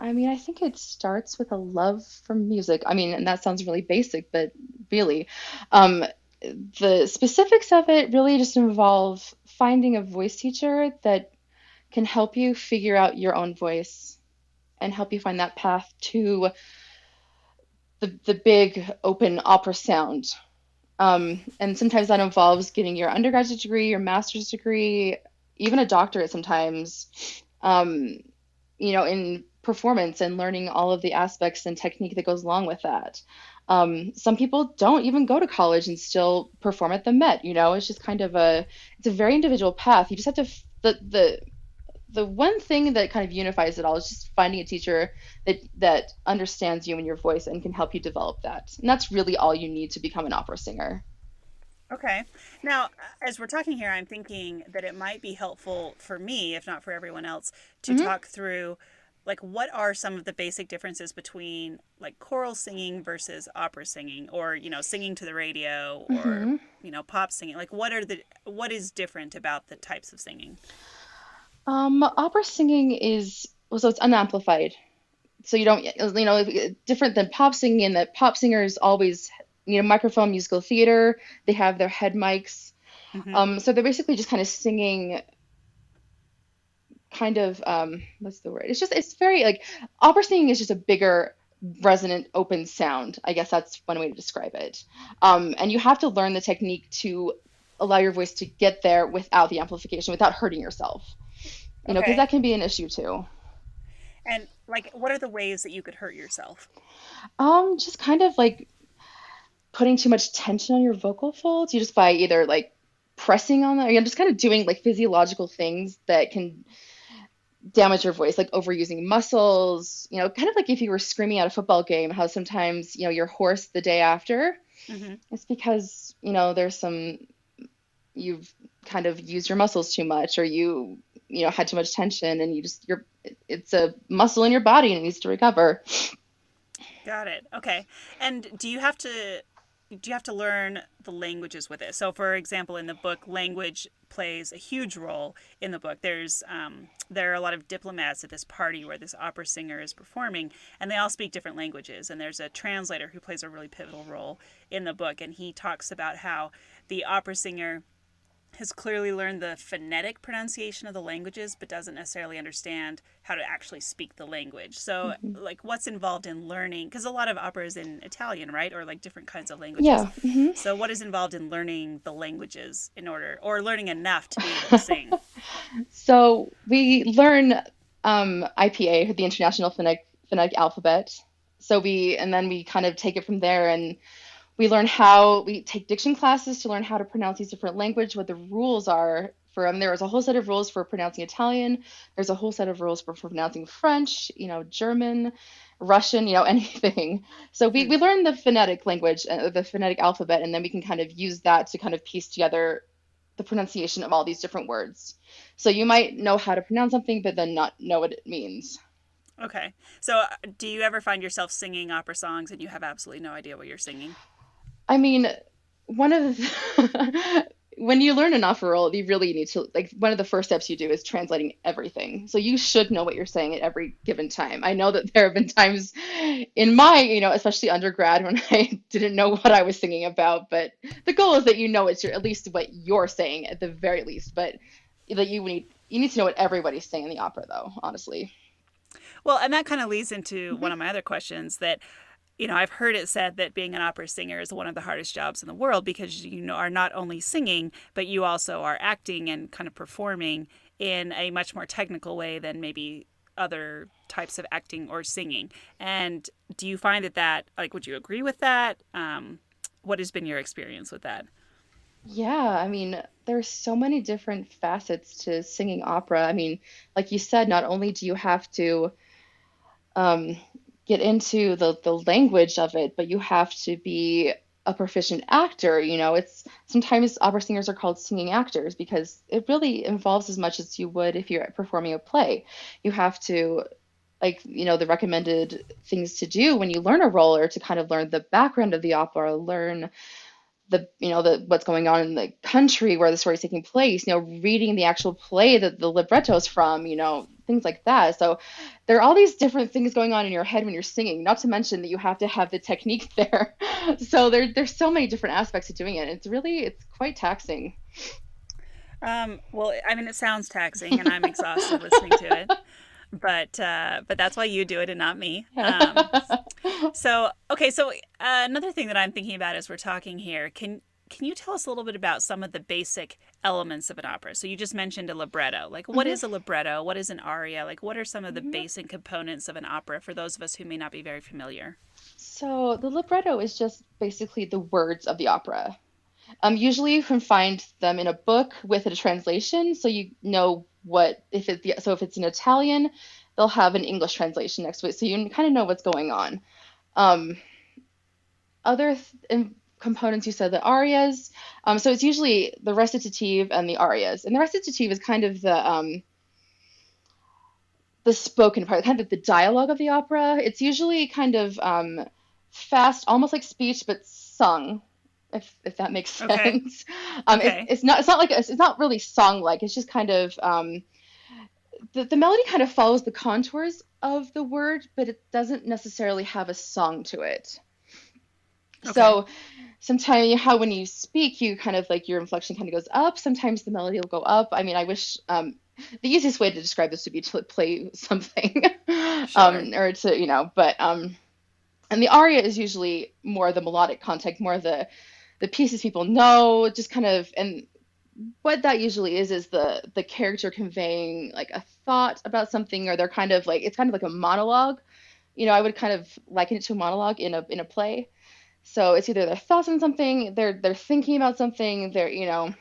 I mean, I think it starts with a love for music. I mean, and that sounds really basic, but really, um, the specifics of it really just involve finding a voice teacher that can help you figure out your own voice and help you find that path to the, the big open opera sound. Um, and sometimes that involves getting your undergraduate degree, your master's degree, even a doctorate sometimes, um, you know, in performance and learning all of the aspects and technique that goes along with that. Um, some people don't even go to college and still perform at the Met. You know, it's just kind of a it's a very individual path. You just have to the the the one thing that kind of unifies it all is just finding a teacher that that understands you and your voice and can help you develop that. And that's really all you need to become an opera singer. Okay. Now, as we're talking here, I'm thinking that it might be helpful for me, if not for everyone else, to mm-hmm. talk through like what are some of the basic differences between like choral singing versus opera singing or you know singing to the radio or mm-hmm. you know pop singing like what are the what is different about the types of singing um, opera singing is well, so it's unamplified, so you don't you know different than pop singing in that pop singers always you know microphone musical theater. They have their head mics, mm-hmm. um, so they're basically just kind of singing. Kind of um, what's the word? It's just it's very like opera singing is just a bigger resonant open sound i guess that's one way to describe it um, and you have to learn the technique to allow your voice to get there without the amplification without hurting yourself you know, because that can be an issue too. And like, what are the ways that you could hurt yourself? Um, just kind of like putting too much tension on your vocal folds. You just by either like pressing on them, or you're just kind of doing like physiological things that can damage your voice, like overusing muscles. You know, kind of like if you were screaming at a football game, how sometimes you know you're hoarse the day after. Mm-hmm. It's because you know there's some you've kind of used your muscles too much, or you you know had too much tension and you just you're it's a muscle in your body and it needs to recover got it okay and do you have to you have to learn the languages with it? So for example in the book language plays a huge role in the book. There's um, there are a lot of diplomats at this party where this opera singer is performing and they all speak different languages and there's a translator who plays a really pivotal role in the book and he talks about how the opera singer has clearly learned the phonetic pronunciation of the languages but doesn't necessarily understand how to actually speak the language so mm-hmm. like what's involved in learning because a lot of opera is in italian right or like different kinds of languages yeah mm-hmm. so what is involved in learning the languages in order or learning enough to be able to sing so we learn um, ipa the international phonetic, phonetic alphabet so we and then we kind of take it from there and we learn how we take diction classes to learn how to pronounce these different language what the rules are for them there is a whole set of rules for pronouncing italian. There's a whole set of rules for, for pronouncing french you know german russian you know anything. So we, we learn the phonetic language uh, the phonetic alphabet and then we can kind of use that to kind of piece together the pronunciation of all these different words. So you might know how to pronounce something but then not know what it means. Okay. So uh, do you ever find yourself singing opera songs and you have absolutely no idea what you're singing I mean, one of the when you learn an opera roll, you really need to like one of the first steps you do is translating everything. So you should know what you're saying at every given time. I know that there have been times in my, you know, especially undergrad when I didn't know what I was singing about, but the goal is that you know it's your, at least what you're saying at the very least, but that you need you need to know what everybody's saying in the opera though, honestly. Well, and that kind of leads into mm-hmm. one of my other questions that you know, I've heard it said that being an opera singer is one of the hardest jobs in the world because you know are not only singing, but you also are acting and kind of performing in a much more technical way than maybe other types of acting or singing. And do you find that that like would you agree with that? Um, what has been your experience with that? Yeah, I mean, there's so many different facets to singing opera. I mean, like you said, not only do you have to um, get into the the language of it, but you have to be a proficient actor. You know, it's sometimes opera singers are called singing actors because it really involves as much as you would if you're performing a play. You have to like you know the recommended things to do when you learn a role or to kind of learn the background of the opera learn the you know the what's going on in the country where the story is taking place you know reading the actual play that the libretto is from you know things like that. So there are all these different things going on in your head when you're singing. Not to mention that you have to have the technique there. so there there's so many different aspects of doing it. It's really it's quite taxing. Um, well, I mean, it sounds taxing, and I'm exhausted listening to it. But uh, but that's why you do it and not me. Um, so okay, so uh, another thing that I'm thinking about as we're talking here, can can you tell us a little bit about some of the basic elements of an opera? So you just mentioned a libretto. Like, what mm-hmm. is a libretto? What is an aria? Like, what are some of the mm-hmm. basic components of an opera for those of us who may not be very familiar? So the libretto is just basically the words of the opera. Um, usually you can find them in a book with a translation, so you know what if it. So if it's in Italian, they'll have an English translation next to it, so you kind of know what's going on. Um, other th- components you said the arias um, so it's usually the recitative and the arias and the recitative is kind of the um, the spoken part kind of the dialogue of the opera it's usually kind of um, fast almost like speech but sung if if that makes sense okay. um okay. It's, it's not it's not like a, it's not really song like it's just kind of um the, the melody kind of follows the contours of the word but it doesn't necessarily have a song to it okay. so sometimes how when you speak you kind of like your inflection kind of goes up. Sometimes the melody will go up. I mean i wish um, the easiest way to describe this would be to play something sure. um, or to you know but um and the aria is usually more the melodic content more the the pieces people know just kind of and what that usually is is the the character conveying like a thought about something or they're kind of like it's kind of like a monologue. You know i would kind of liken it to a monologue in a in a play so it's either their thoughts on something, they're they're thinking about something, they're you know,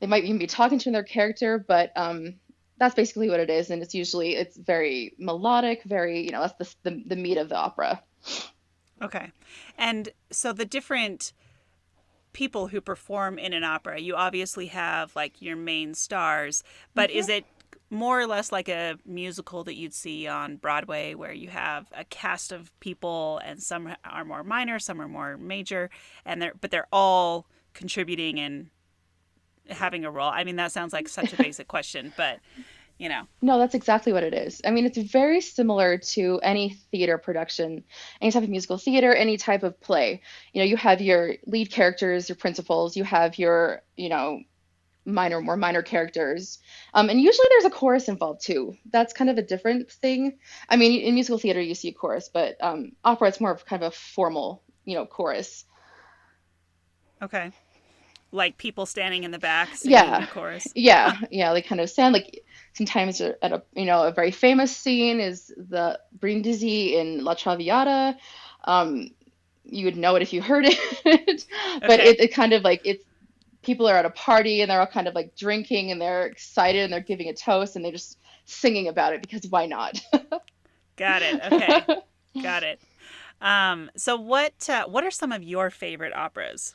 they might even be talking to their character, but um, that's basically what it is, and it's usually it's very melodic, very you know that's the the, the meat of the opera. Okay, and so the different people who perform in an opera, you obviously have like your main stars, but mm-hmm. is it more or less like a musical that you'd see on Broadway, where you have a cast of people, and some are more minor, some are more major, and they're but they're all contributing and having a role. I mean, that sounds like such a basic question, but you know. No, that's exactly what it is. I mean, it's very similar to any theater production, any type of musical theater, any type of play. You know, you have your lead characters, your principals, you have your, you know, minor, more minor characters. Um, and usually there's a chorus involved too. That's kind of a different thing. I mean, in musical theater you see a chorus, but um, opera it's more of kind of a formal, you know, chorus. Okay. Like people standing in the back singing yeah. the chorus. Yeah, yeah, they kind of stand like sometimes at a you know a very famous scene is the Brindisi in La Traviata. Um, you would know it if you heard it, but okay. it, it kind of like it's people are at a party and they're all kind of like drinking and they're excited and they're giving a toast and they're just singing about it because why not? Got it. Okay. Got it. Um, so what uh, what are some of your favorite operas?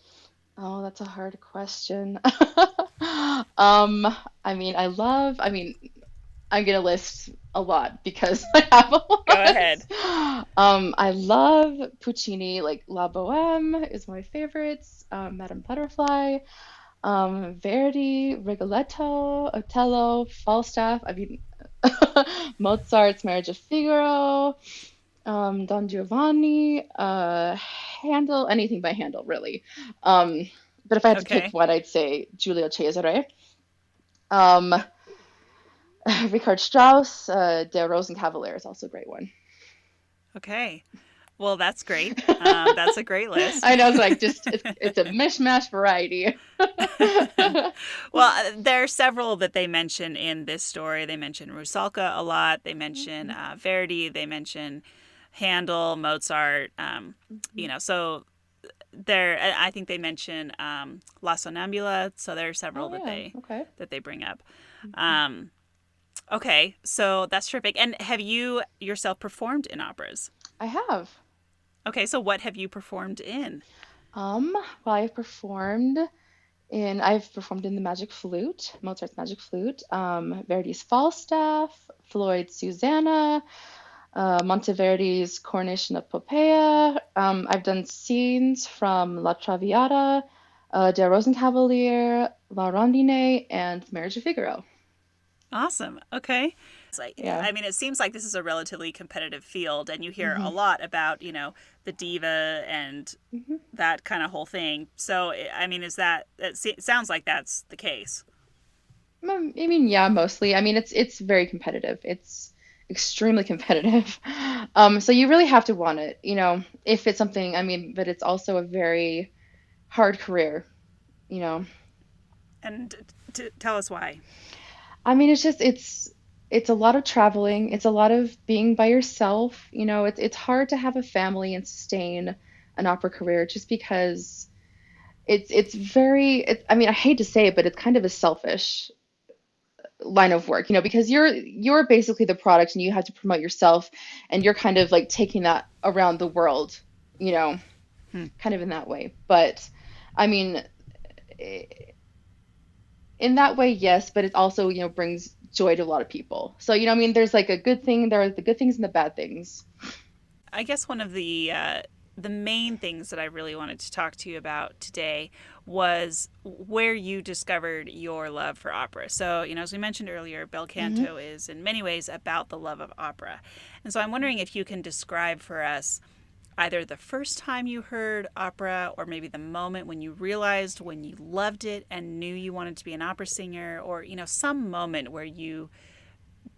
Oh, that's a hard question. um, I mean, I love. I mean, I'm gonna list a lot because I have a lot. Go ahead. Um, I love Puccini. Like La Boheme is my favorites. Um, Madame Butterfly um, Verdi, Rigoletto, Otello, Falstaff. I mean, Mozart's Marriage of Figaro, um, Don Giovanni, uh, Handel, anything by Handel, really. Um, but if I had okay. to pick one, I'd say Giulio Cesare. Um, Richard Strauss, uh, Der Rosenkavalier is also a great one. Okay. Well, that's great. Um, that's a great list. I know, it's like just it's, it's a mishmash variety. well, uh, there are several that they mention in this story. They mention Rusalka a lot. They mention mm-hmm. uh, Verdi. They mention Handel, Mozart. Um, mm-hmm. You know, so there. I think they mention um, La Sonnambula. So there are several oh, that they okay. that they bring up. Mm-hmm. Um, okay, so that's terrific. And have you yourself performed in operas? I have. Okay, so what have you performed in? Um, well, I've performed in I've performed in the Magic Flute, Mozart's Magic Flute, um, Verdi's Falstaff, Floyd's Susannah, uh, Monteverdi's Coronation of Poppea. Um, I've done scenes from La Traviata, uh, Der Rosenkavalier, La Rondine, and Marriage of Figaro. Awesome. Okay. Like, Yeah. I mean, it seems like this is a relatively competitive field, and you hear Mm-hmm. a lot about, you know, the diva and Mm-hmm. that kind of whole thing. So, I mean, is that, it sounds like that's the case. I mean, yeah, mostly. I mean, it's it's very competitive. It's extremely competitive. Um, so you really have to want it, you know, if it's something, I mean, but it's also a very hard career, you know. And t- t- tell us why. I mean, it's just it's it's a lot of traveling. It's a lot of being by yourself. You know, it's it's hard to have a family and sustain an opera career just because it's it's very. It, I mean, I hate to say it, but it's kind of a selfish line of work. You know, because you're you're basically the product, and you have to promote yourself, and you're kind of like taking that around the world. You know, kind of in that way. But I mean. eh, in that way, yes, but it also, you know, brings joy to a lot of people. So, you know, I mean, there's like a good thing, there are the good things and the bad things. I guess one of the uh, the main things that I really wanted to talk to you about today was where you discovered your love for opera. So, you know, as we mentioned earlier, Bel Canto is in many ways about the love of opera. And so I'm wondering if you can describe for us either the first time you heard opera or maybe the moment when you realized when you loved it and knew you wanted to be an opera singer or, you know, some moment where you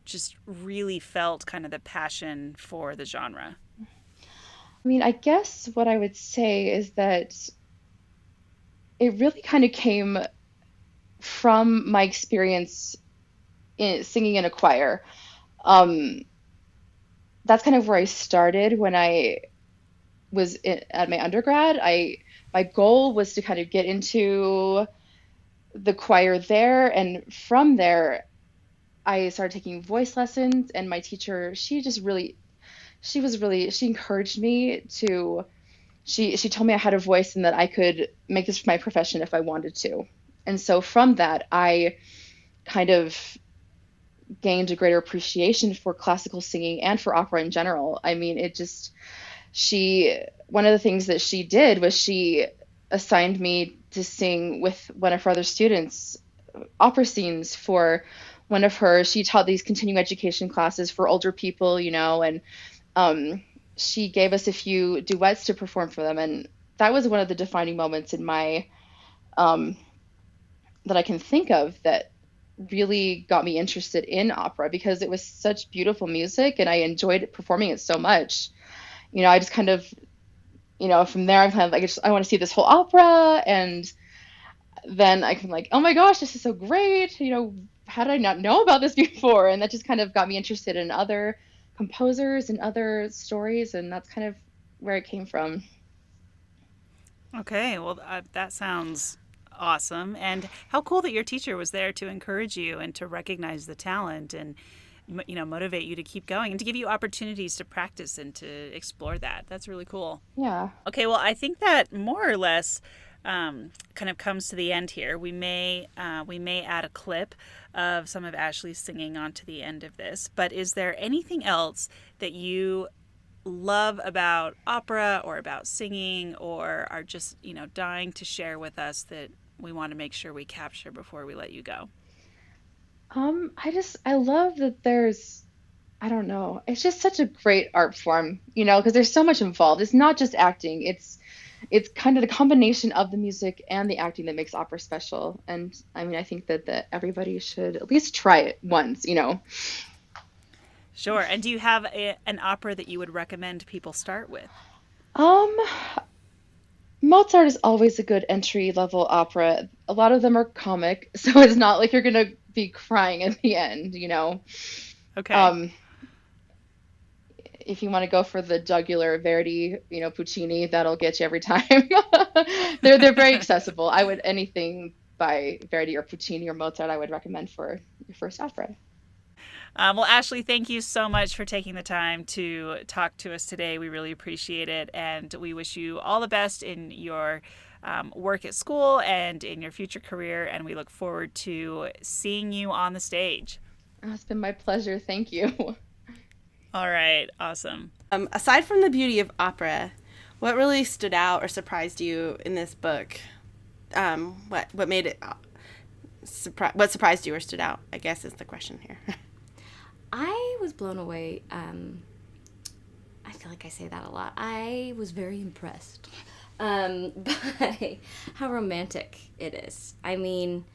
just really felt kind of the passion for the genre. I mean, I guess what I would say is that it really kind of came from my experience in singing in a choir. Um, that's kind of where I started when I was in, at my undergrad. I my goal was to kind of get into the choir there, and from there, I started taking voice lessons. And my teacher, she just really she was really she encouraged me to she she told me I had a voice and that I could make this my profession if I wanted to. And so from that I kind of gained a greater appreciation for classical singing and for opera in general. I mean, it just she one of the things that she did was she assigned me to sing with one of her other students opera scenes for one of her she taught these continuing education classes for older people, you know, and um, she gave us a few duets to perform for them, and that was one of the defining moments in my um, that I can think of that really got me interested in opera because it was such beautiful music, and I enjoyed performing it so much. You know, I just kind of, you know, from there I'm kind of like, I just I want to see this whole opera, and then I can like, oh my gosh, this is so great. You know, how did I not know about this before? And that just kind of got me interested in other composers and other stories, and that's kind of where it came from. Okay, well, uh, that sounds awesome. And how cool that your teacher was there to encourage you and to recognize the talent and you know motivate you to keep going and to give you opportunities to practice and to explore that. That's really cool. Yeah. Okay, well, I think that more or less um, kind of comes to the end here. We may uh, we may add a clip of some of Ashley's singing onto the end of this. But is there anything else that you love about opera or about singing or are just you know dying to share with us that we want to make sure we capture before we let you go? Um, I just I love that there's I don't know. It's just such a great art form, you know, because there's so much involved. It's not just acting. It's it's kind of the combination of the music and the acting that makes opera special. And I mean, I think that that everybody should at least try it once, you know. Sure. And do you have a, an opera that you would recommend people start with? Um, Mozart is always a good entry level opera. A lot of them are comic, so it's not like you're gonna be crying at the end, you know. Okay. Um, if you want to go for the jugular Verdi, you know, Puccini, that'll get you every time. they're they're very accessible. I would anything by Verdi or Puccini or Mozart, I would recommend for your first opera. Um, well, Ashley, thank you so much for taking the time to talk to us today. We really appreciate it. And we wish you all the best in your um, work at school and in your future career. And we look forward to seeing you on the stage. Oh, it's been my pleasure. Thank you. All right. Awesome. Um, aside from the beauty of opera, what really stood out or surprised you in this book? Um, what what made it surpri- what surprised you or stood out? I guess is the question here. I was blown away. Um, I feel like I say that a lot. I was very impressed um, by how romantic it is. I mean,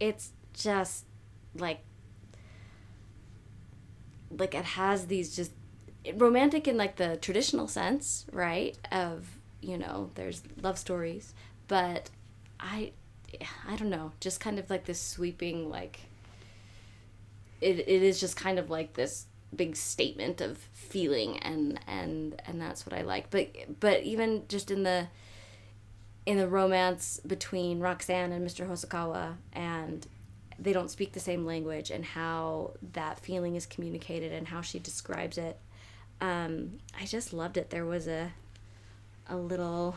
it's just like like it has these just romantic in like the traditional sense, right? Of you know, there's love stories, but I I don't know, just kind of like this sweeping like it, it is just kind of like this big statement of feeling and and and that's what I like. But but even just in the in the romance between Roxanne and Mr. Hosokawa and they don't speak the same language and how that feeling is communicated and how she describes it. Um, I just loved it. There was a a little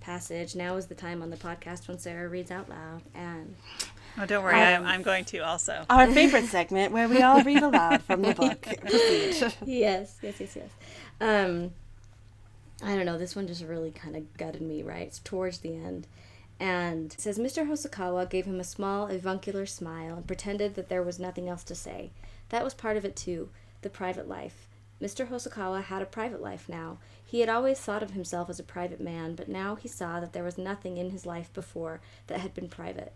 passage. Now is the time on the podcast when Sarah reads out loud and Oh, don't worry, I'm, I'm going to also. Our favorite segment where we all read aloud from the book. Yes, yes, yes, yes. Um, I don't know. This one just really kind of gutted me. Right, it's towards the end, and it says Mr. Hosokawa gave him a small, avuncular smile and pretended that there was nothing else to say. That was part of it too, the private life. Mr. Hosokawa had a private life now. He had always thought of himself as a private man, but now he saw that there was nothing in his life before that had been private.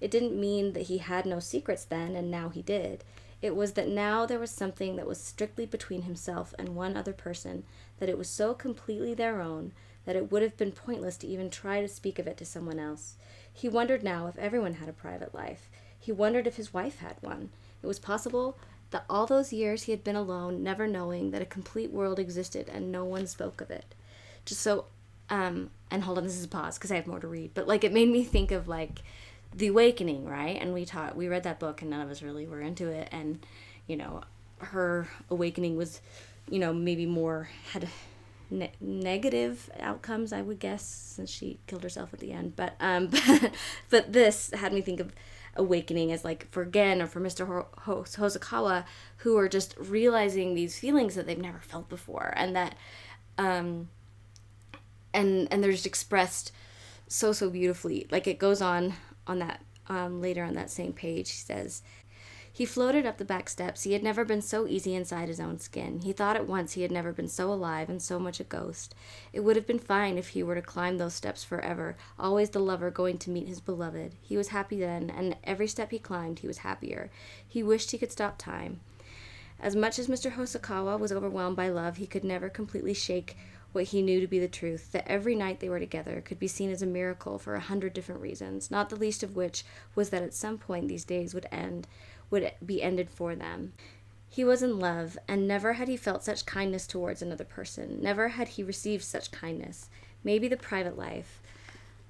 It didn't mean that he had no secrets then, and now he did. It was that now there was something that was strictly between himself and one other person, that it was so completely their own that it would have been pointless to even try to speak of it to someone else. He wondered now if everyone had a private life. He wondered if his wife had one. It was possible that all those years he had been alone, never knowing that a complete world existed and no one spoke of it. Just so, um, and hold on, this is a pause because I have more to read, but like it made me think of like, the awakening right? And we taught we read that book and none of us really were into it. And you know her awakening was you know maybe more had ne- negative outcomes i would guess since she killed herself at the end. But um but, but this had me think of awakening as like for Gen or for Mr. Ho- Ho- Hosokawa who are just realizing these feelings that they've never felt before and that um and and they're just expressed so so beautifully. Like it goes on on that um, later on that same page he says he floated up the back steps. He had never been so easy inside his own skin. He thought at once he had never been so alive and so much a ghost. It would have been fine if he were to climb those steps forever always the lover going to meet his beloved. He was happy then and every step he climbed he was happier. He wished he could stop time. As much as Mr. Hosokawa was overwhelmed by love, he could never completely shake what he knew to be the truth that every night they were together could be seen as a miracle for a hundred different reasons, not the least of which was that at some point these days would end, would be ended for them. He was in love, and never had he felt such kindness towards another person. Never had he received such kindness. Maybe the private life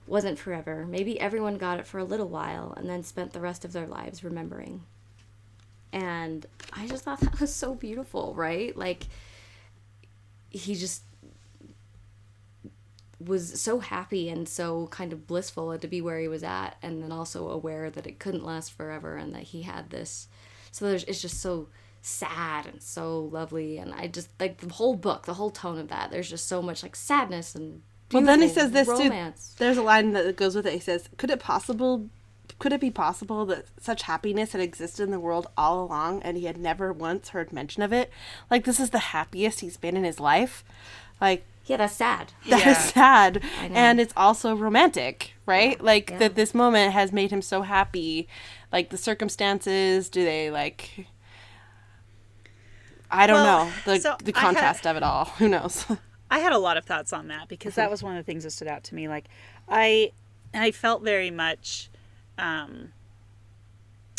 wasn't forever. Maybe everyone got it for a little while and then spent the rest of their lives remembering. And I just thought that was so beautiful, right? Like, he just was so happy and so kind of blissful to be where he was at and then also aware that it couldn't last forever and that he had this so there's it's just so sad and so lovely and i just like the whole book the whole tone of that there's just so much like sadness and Well, then he says this romance. too. There's a line that goes with it. He says, "Could it possible? Could it be possible that such happiness had existed in the world all along, and he had never once heard mention of it? Like this is the happiest he's been in his life. Like yeah that's sad that is Yeah. sad, and it's also romantic, right? Like Yeah. that this moment has made him so happy. Like the circumstances, do they like? I don't Well, know the so the I had- contrast of it all. Who knows? I had a lot of thoughts on that because that was one of the things that stood out to me. Like, I, I felt very much, um,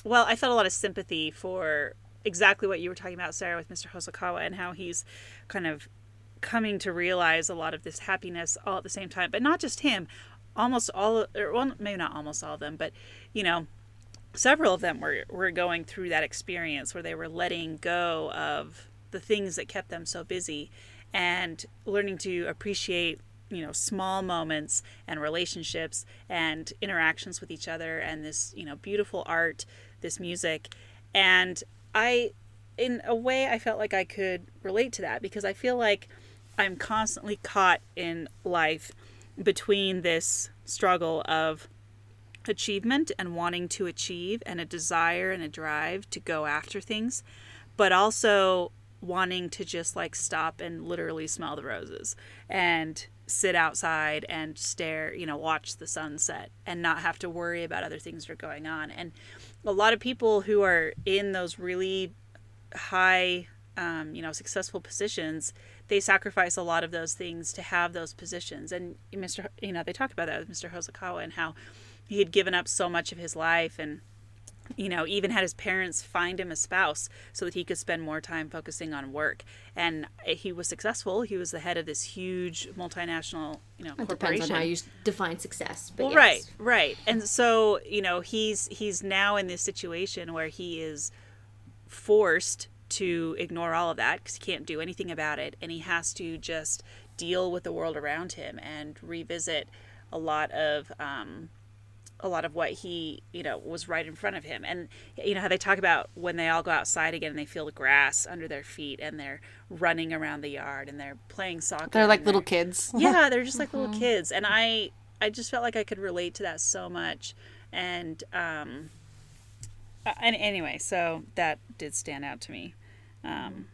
well, I felt a lot of sympathy for exactly what you were talking about, Sarah, with Mr. Hosokawa and how he's kind of coming to realize a lot of this happiness all at the same time. But not just him, almost all, or well, maybe not almost all of them, but you know, several of them were were going through that experience where they were letting go of the things that kept them so busy and learning to appreciate you know small moments and relationships and interactions with each other and this you know beautiful art this music and i in a way i felt like i could relate to that because i feel like i'm constantly caught in life between this struggle of achievement and wanting to achieve and a desire and a drive to go after things, but also wanting to just like stop and literally smell the roses and sit outside and stare, you know, watch the sunset and not have to worry about other things that are going on. And a lot of people who are in those really high, um, you know, successful positions, they sacrifice a lot of those things to have those positions. And Mr. You know, they talk about that with Mr. Hosokawa and how he had given up so much of his life and you know, even had his parents find him a spouse so that he could spend more time focusing on work. And eh, he was successful. He was the head of this huge multinational, you know, It corporation. depends on how you define success. But Well, yes. right, right. And so, you know, he's he's now in this situation where he is forced to ignore all of that because he can't do anything about it, and he has to just deal with the world around him and revisit a lot of um, a lot of what he you know was right in front of him. And you know how they talk about when they all go outside again and they feel the grass under their feet and they're running around the yard and they're playing soccer They're like little kids. yeah they're just like little kids. And i i just felt like i could relate to that so much. And um and anyway so that did stand out to me um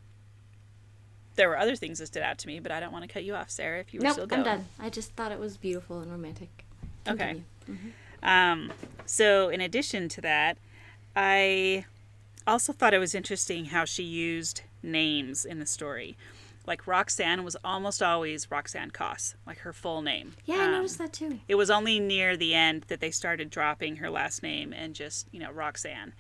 there were other things that stood out to me but i don't want to cut you off sarah if you were Nope, still I'm done. I just thought it was beautiful and romantic. Okay. Continue. Um, so, in addition to that, I also thought it was interesting how she used names in the story. Like Roxanne was almost always Roxanne Coss, like her full name. Yeah, I Um, noticed that too. It was only near the end that they started dropping her last name and just, you know, Roxanne.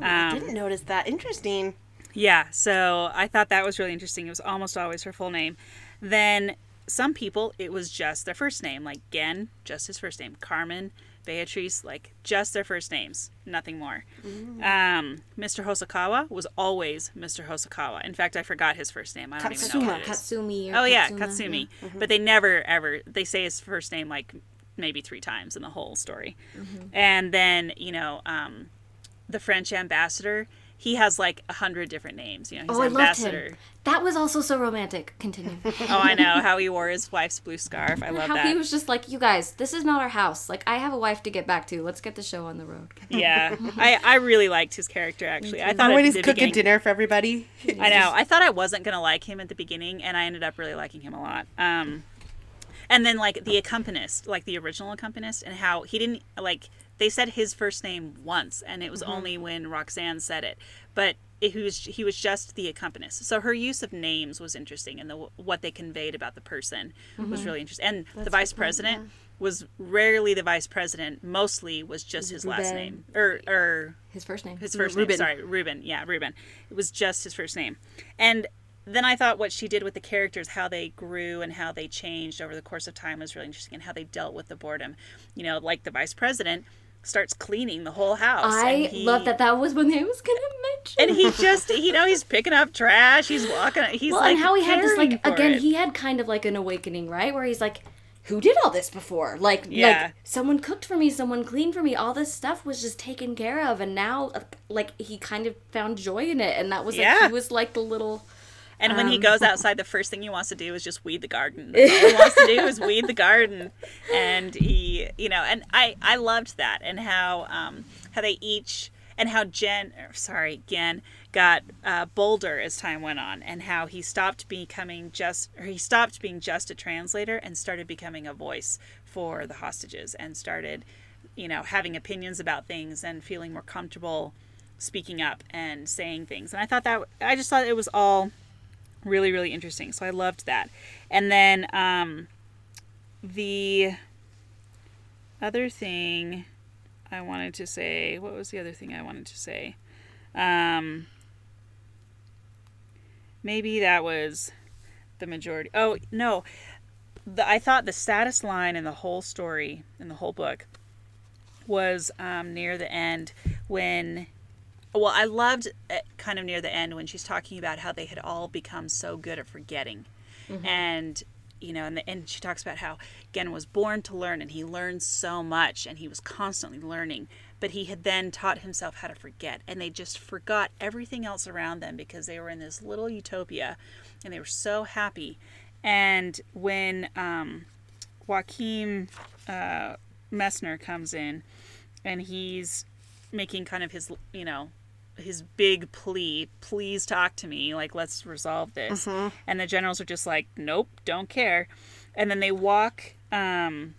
I Um, didn't notice that. Interesting. Yeah, so I thought that was really interesting. It was almost always her full name. Then some people, it was just their first name, like Gen, just his first name. Carmen, Beatrice, like just their first names, nothing more. Um, Mr. Hosokawa was always Mr. Hosokawa. In fact, I forgot his first name. I don't even know Katsuma. what it is. Katsumi or Oh yeah, Katsumi. But they never ever they say his first name like maybe three times in the whole story. And then you know um, the French ambassador. He has like a hundred different names. You know, he's Oh, I loved ambassador. him. That was also so romantic. Continue. oh, I know how he wore his wife's blue scarf. I love How that. he was just like, you guys, this is not our house. Like, I have a wife to get back to. Let's get the show on the road. yeah, I I really liked his character actually. I thought when he's cooking beginning- dinner for everybody. I know. I thought I wasn't gonna like him at the beginning, and I ended up really liking him a lot. Um, and then like the accompanist, like the original accompanist, and how he didn't like they said his first name once, and it was mm-hmm. only when Roxanne said it, but it, he was he was just the accompanist. So her use of names was interesting, and the what they conveyed about the person was mm-hmm. really interesting. And the vice president. Was rarely the vice president. Mostly was just his last name, or or His first name. his first Ruben. name. Sorry, Ruben. Yeah, Ruben. It was just his first name. And then I thought what she did with the characters, how they grew and how they changed over the course of time was really interesting and how they dealt with the boredom. You know, like the vice president starts cleaning the whole house. I he- love that. That was when they was gonna mention. And he just, you know, he's picking up trash. He's walking. He's well, like and how he had this like again, it. he had kind of like an awakening, right? Where he's like, "Who did all this before? Like, Yeah. like someone cooked for me, someone cleaned for me. All this stuff was just taken care of, and now, like, he kind of found joy in it, and that was like Yeah. he was like the little." And when Um, he goes outside, the first thing he wants to do is just weed the garden. All he wants to do is weed the garden. And he, you know, and I, I loved that and how, um, how they each, and how Jen, or sorry, Gen got uh, bolder as time went on, and how he stopped becoming just, or he stopped being just a translator and started becoming a voice for the hostages and started, you know, having opinions about things and feeling more comfortable speaking up and saying things. And I thought that, I just thought it was all really really interesting. So i loved that. And then um the other thing i wanted to say what was the other thing i wanted to say? Um maybe that was the majority oh no. The, i thought the saddest line in the whole story in the whole book was um, near the end when well i loved kind of near the end when she's talking about how they had all become so good at forgetting. And you know and, the, and she talks about how gen was born to learn and he learned so much and he was constantly learning but he had then taught himself how to forget and they just forgot everything else around them because they were in this little utopia and they were so happy. And when um, Joachim uh, messner comes in and he's making kind of his you know his big plea please talk to me. Like let's resolve this. And the generals are just like nope don't care. And then they walk um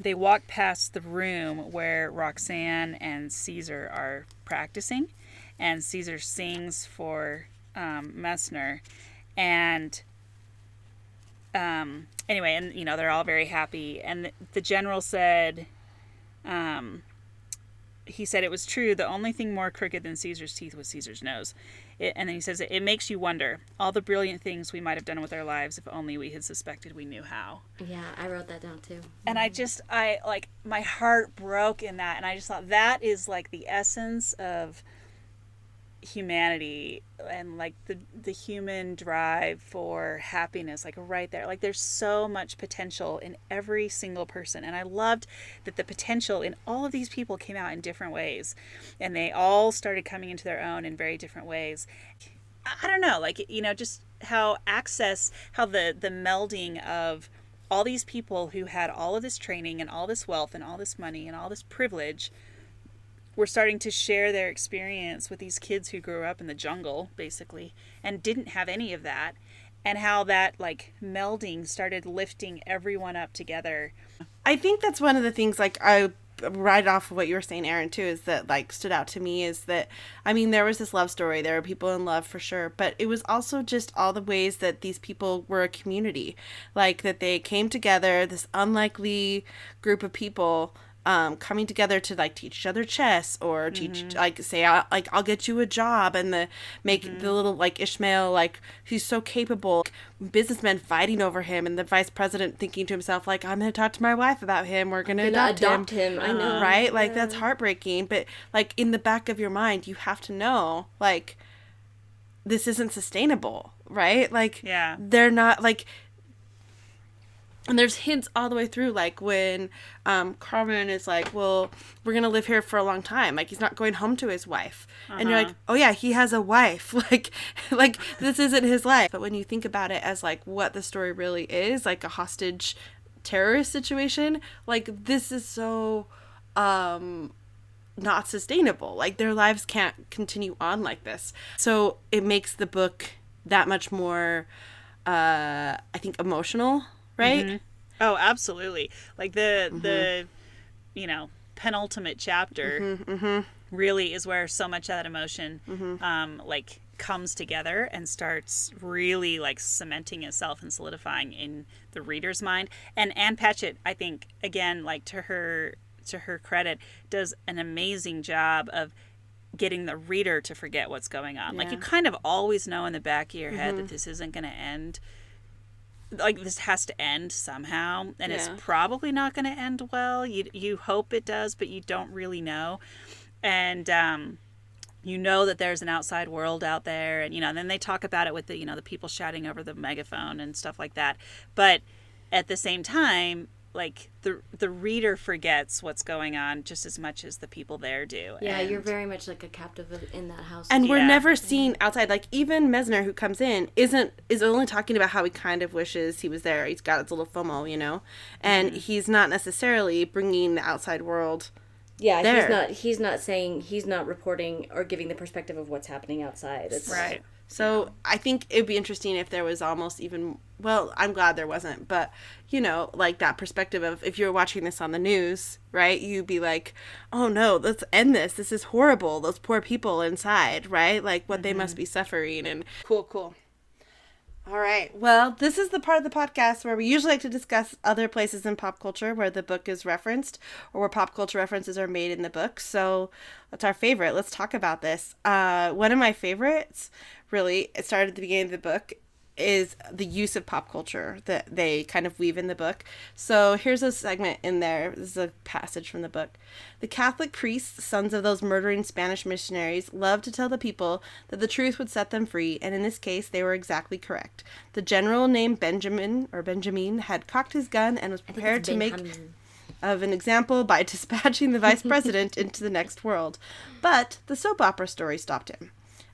they walk past the room where roxanne and caesar are practicing. And caesar sings for um, messner. And um anyway and you know they're all very happy. And the, the general said um he said it was true. The only thing more crooked than Caesar's teeth was Caesar's nose. It, and then he says it, it makes you wonder all the brilliant things we might have done with our lives if only we had suspected we knew how. Yeah, I wrote that down too. And I just I like my heart broke in that, and I just thought that is like the essence of humanity and like the the human drive for happiness like right there. Like there's so much potential in every single person and i loved that the potential in all of these people came out in different ways and they all started coming into their own in very different ways. I don't know like you know just how access how the the melding of all these people who had all of this training and all this wealth and all this money and all this privilege were starting to share their experience with these kids who grew up in the jungle basically and didn't have any of that and how that like melding started lifting everyone up together. I think that's one of the things like I right off of what you were saying Erin too is that like stood out to me is that I mean there was this love story. There were people in love for sure but it was also just all the ways that these people were a community. Like that they came together this unlikely group of people um, coming together to like teach each other chess or teach like say I, like I'll get you a job and the make the little like Ishmael like he's so capable businessmen fighting over him and the vice president thinking to himself like I'm gonna talk to my wife about him. We're gonna, Gonna adopt, adopt him, him, I know. right? Like that's heartbreaking. But like in the back of your mind you have to know like this isn't sustainable right? Like Yeah. they're not like and there's hints all the way through like when um carmen is like well we're gonna live here for a long time. Like he's not going home to his wife. And you're like oh yeah he has a wife. Like like this isn't his life. But when you think about it as like what the story really is like a hostage terrorist situation like this is so um not sustainable. Like their lives can't continue on like this. So it makes the book that much more uh i think emotional right? Mm-hmm. Oh absolutely. Like the mm-hmm. the you know penultimate chapter mm-hmm, really is where so much of that emotion um like comes together and starts really like cementing itself and solidifying in the reader's mind. And Ann Patchett i think again like to her to her credit does an amazing job of getting the reader to forget what's going on. Like you kind of always know in the back of your head that this isn't going to end like this has to end somehow and it's probably not going to end well. You you hope it does but you don't really know. And um you know that there's an outside world out there and you know and then they talk about it with the you know the people shouting over the megaphone and stuff like that. But at the same time like the the reader forgets what's going on just as much as the people there do Yeah, and- you're very much like a captive in that house. and we're Yeah. never seen outside like even Messner who comes in isn't is only talking about how he kind of wishes he was there he's got his little fomo you know and mm-hmm. he's not necessarily bringing the outside world yeah, there. he's not. He's not saying. He's not reporting or giving the perspective of what's happening outside. It's, right So I think it'd be interesting if there was almost even well, I'm glad there wasn't, but you know, like that perspective of if you're watching this on the news, right? You'd be like, "Oh no, let's end this. This is horrible. Those poor people inside, right? Like what they must mm-hmm. be suffering." And cool, cool. All right. Well, this is the part of the podcast where we usually like to discuss other places in pop culture where the book is referenced or where pop culture references are made in the book. So that's our favorite. Let's talk about this. Uh, one of my favorites, really, it started at the beginning of the book, is the use of pop culture that they kind of weave in the book. So here's a segment in there. This is a passage from the book. The Catholic priests, sons of those murdering Spanish missionaries, loved to tell the people that the truth would set them free, and in this case, they were exactly correct. The general named Benjamin or Benjamin had cocked his gun and was prepared to make of an example by dispatching the vice president into the next world. But the soap opera story stopped him.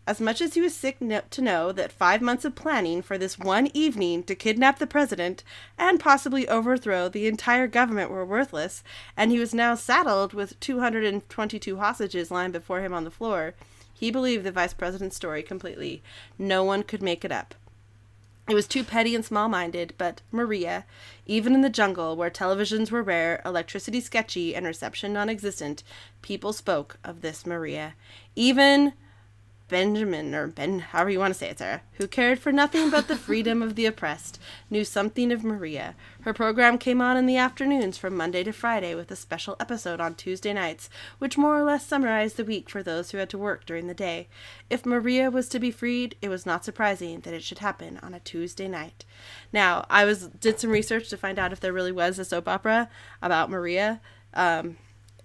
As much as he was sick no- to know that five months of planning for this one evening to kidnap the president and possibly overthrow the entire government were worthless, and he was now saddled with 222 hostages lying before him on the floor, he believed the vice president's story completely. No one could make it up. It was too petty and small minded, but Maria, even in the jungle where televisions were rare, electricity sketchy, and reception non existent, people spoke of this Maria. Even Benjamin, or Ben, however you want to say it, Sarah, who cared for nothing but the freedom of the oppressed, knew something of Maria. Her program came on in the afternoons from Monday to Friday, with a special episode on Tuesday nights, which more or less summarized the week for those who had to work during the day. If Maria was to be freed, it was not surprising that it should happen on a Tuesday night. Now, I was did some research to find out if there really was a soap opera about Maria. Um,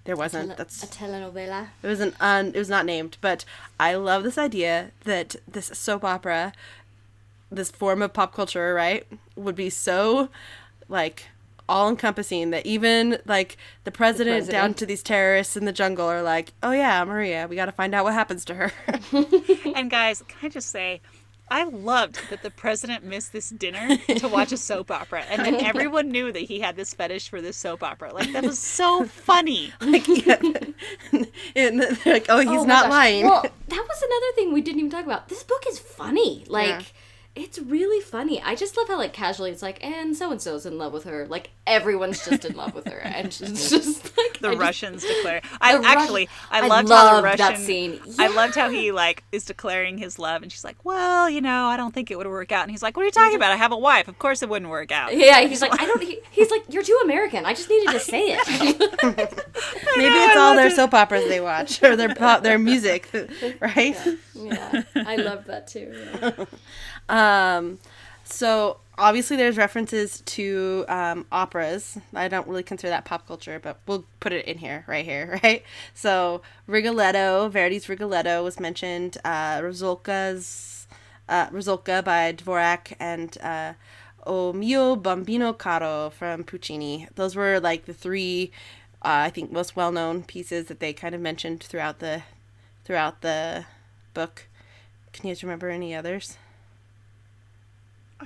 there wasn't. a That's a telenovela. it was an un, it was not named, but I love this idea that this soap opera, this form of pop culture, right, would be so like all encompassing that even like the president, down president. to these terrorists in the jungle are like, oh yeah, Maria, we got to find out what happens to her. And guys, can I just say, I loved that the president missed this dinner to watch a soap opera, and then everyone knew that he had this fetish for this soap opera. Like that was so funny. like, yeah. and they're like, oh, he's Oh not gosh. lying. Well, that was another thing we didn't even talk about. This book is funny. Like, Yeah. It's really funny. I just love how like casually it's like, and so and so's in love with her. Like everyone's just in love with her, and she's just like The I just- Russians declare. I The Rus- actually, I I loved how the loved that Russian. scene. I loved how he like is declaring his love, and she's like, "Well, you know, I don't think it would work out." And he's like, "What are you talking mm-hmm. about? I have a wife. Of course it wouldn't work out." Yeah, he's like, I don't. He, he's like, you're too American. I just needed to say it. Maybe it's all their soap operas they watch or their pop, their music, right? yeah, I love that too. yeah. Um, so obviously there's references to um, operas. I don't really consider that pop culture, but we'll put it in here, right here, right? So Rigoletto, Verdi's Rigoletto was mentioned. Uh, Rusalka's uh, Rusalka by Dvorak and uh, O mio bambino caro from Puccini. Those were like the three, uh, I think, most well-known pieces that they kind of mentioned throughout the throughout the book. Can you guys remember any others?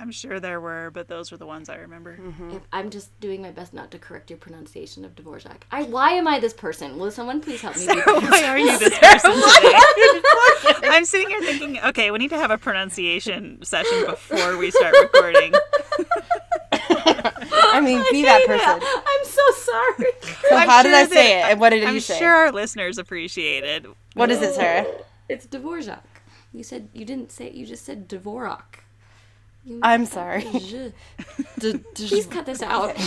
I'm sure there were, but those were the ones I remember. Mm-hmm. If- I'm just doing my best not to correct your pronunciation of Dvorak. I why am I this person? Will someone please help me? be Why are you this person today? I'm sitting here thinking, okay, we need to have a pronunciation session before we start recording. I mean, be that person. I'm so sorry. So I'm how did I say that- it? And what did I'm you say? sure our listeners appreciate it. What is it, Sarah? It's Dvorak. You said you didn't say. You just said Dvorak. I'm sorry. J. D- d- Please cut this out.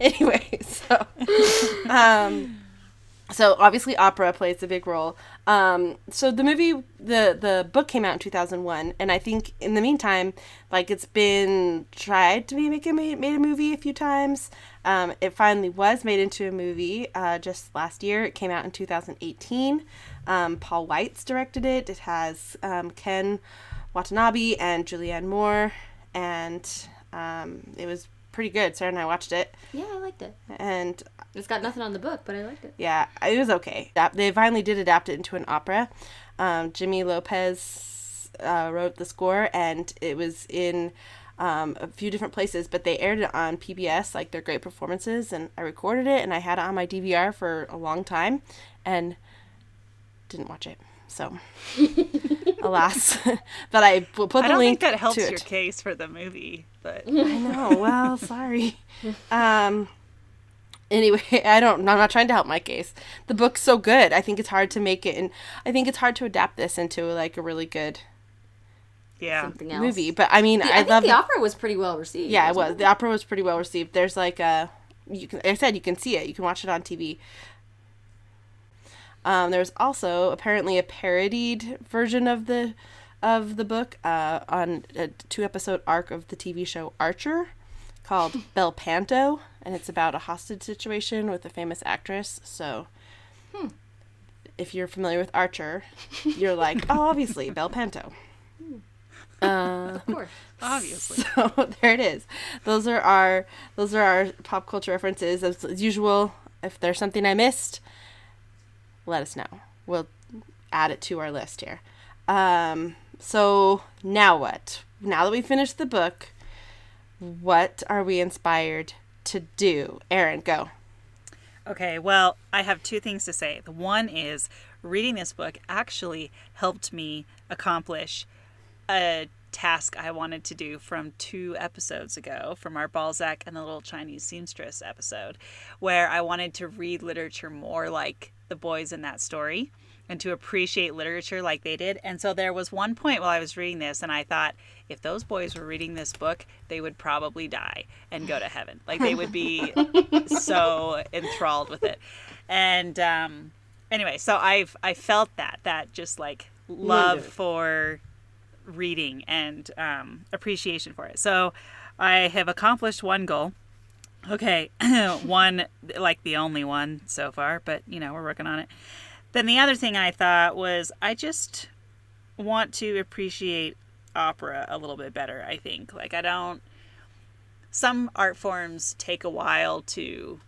anyway, so um, so obviously opera plays a big role. Um, so the movie, the the book came out in two thousand one, and I think in the meantime, like it's been tried to be make a made, made a movie a few times. Um, it finally was made into a movie uh, just last year. It came out in two thousand eighteen. Um, Paul Weitz directed it. It has um, Ken Watanabe and Julianne Moore, and um, it was pretty good. Sarah and I watched it, yeah, I liked it. and It's got nothing on the book, but I liked it. yeah, it was okay. They finally did adapt it into an opera. Um, Jimmy Lopez uh, wrote the score, and it was in um, a few different places, but they aired it on PBS, like their great performances, and I recorded it, and I had it on my DVR for a long time, and didn't watch it. So, alas, but I will put the link. I the don't link think that helps your it. case for the movie, but I know. Well, sorry. Um. Anyway, I don't. I'm not trying to help my case. The book's so good. I think it's hard to make it, and I think it's hard to adapt this into like a really good yeah. Something else. movie. But I mean, The- I, I, love the the opera was pretty well received. Yeah, it wasn't was. The opera was pretty well received. There's like a, you can. Like I said you can see it. You can watch it on TV. Um, there's also apparently a parodied version of the, of the book, uh, on a two episode arc of the TV show Archer, called Bel Panto, and it's about a hostage situation with a famous actress. So, if you're familiar with Archer, you're like, oh, obviously Bel Panto. Uh, Of course. Obviously. so there it is. Those are our those are our pop culture references. As, as usual, if there's something I missed, let us know. We'll add it to our list here. Um, so now what? Now that we finished the book, what are we inspired to do? Erin, go. Okay, well, I have two things to say. The one is reading this book actually helped me accomplish a task I wanted to do from two episodes ago from our Balzac and the Little Chinese Seamstress episode, where I wanted to read literature more like the boys in that story and to appreciate literature like they did. And so there was one point while I was reading this, and I thought, if those boys were reading this book, they would probably die and go to heaven. Like they would be so enthralled with it. And um, anyway, so I've I felt that that just like love Wonderful. for reading and um, appreciation for it. So I have accomplished one goal. Okay, one like the only one so far, but you know we're working on it. Then the other thing I thought was I just want to appreciate opera a little bit better. I think like I don't. Some art forms take a while to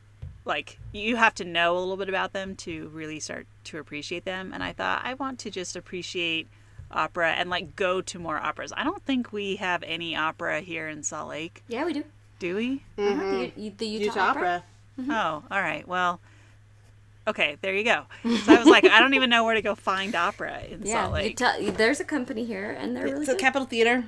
like you have to know a little bit about them to really start to appreciate them and i thought i want to just appreciate opera and like go to more operas i don't think we have any opera here in salt lake Yeah, we do. Do we Uh-huh, The, the Utah, Opera. oh all right well okay there you go so i was like i don't even know where to go find opera in Yeah, salt lake Utah, there's a company here, and they're really So good. Capitol Theater,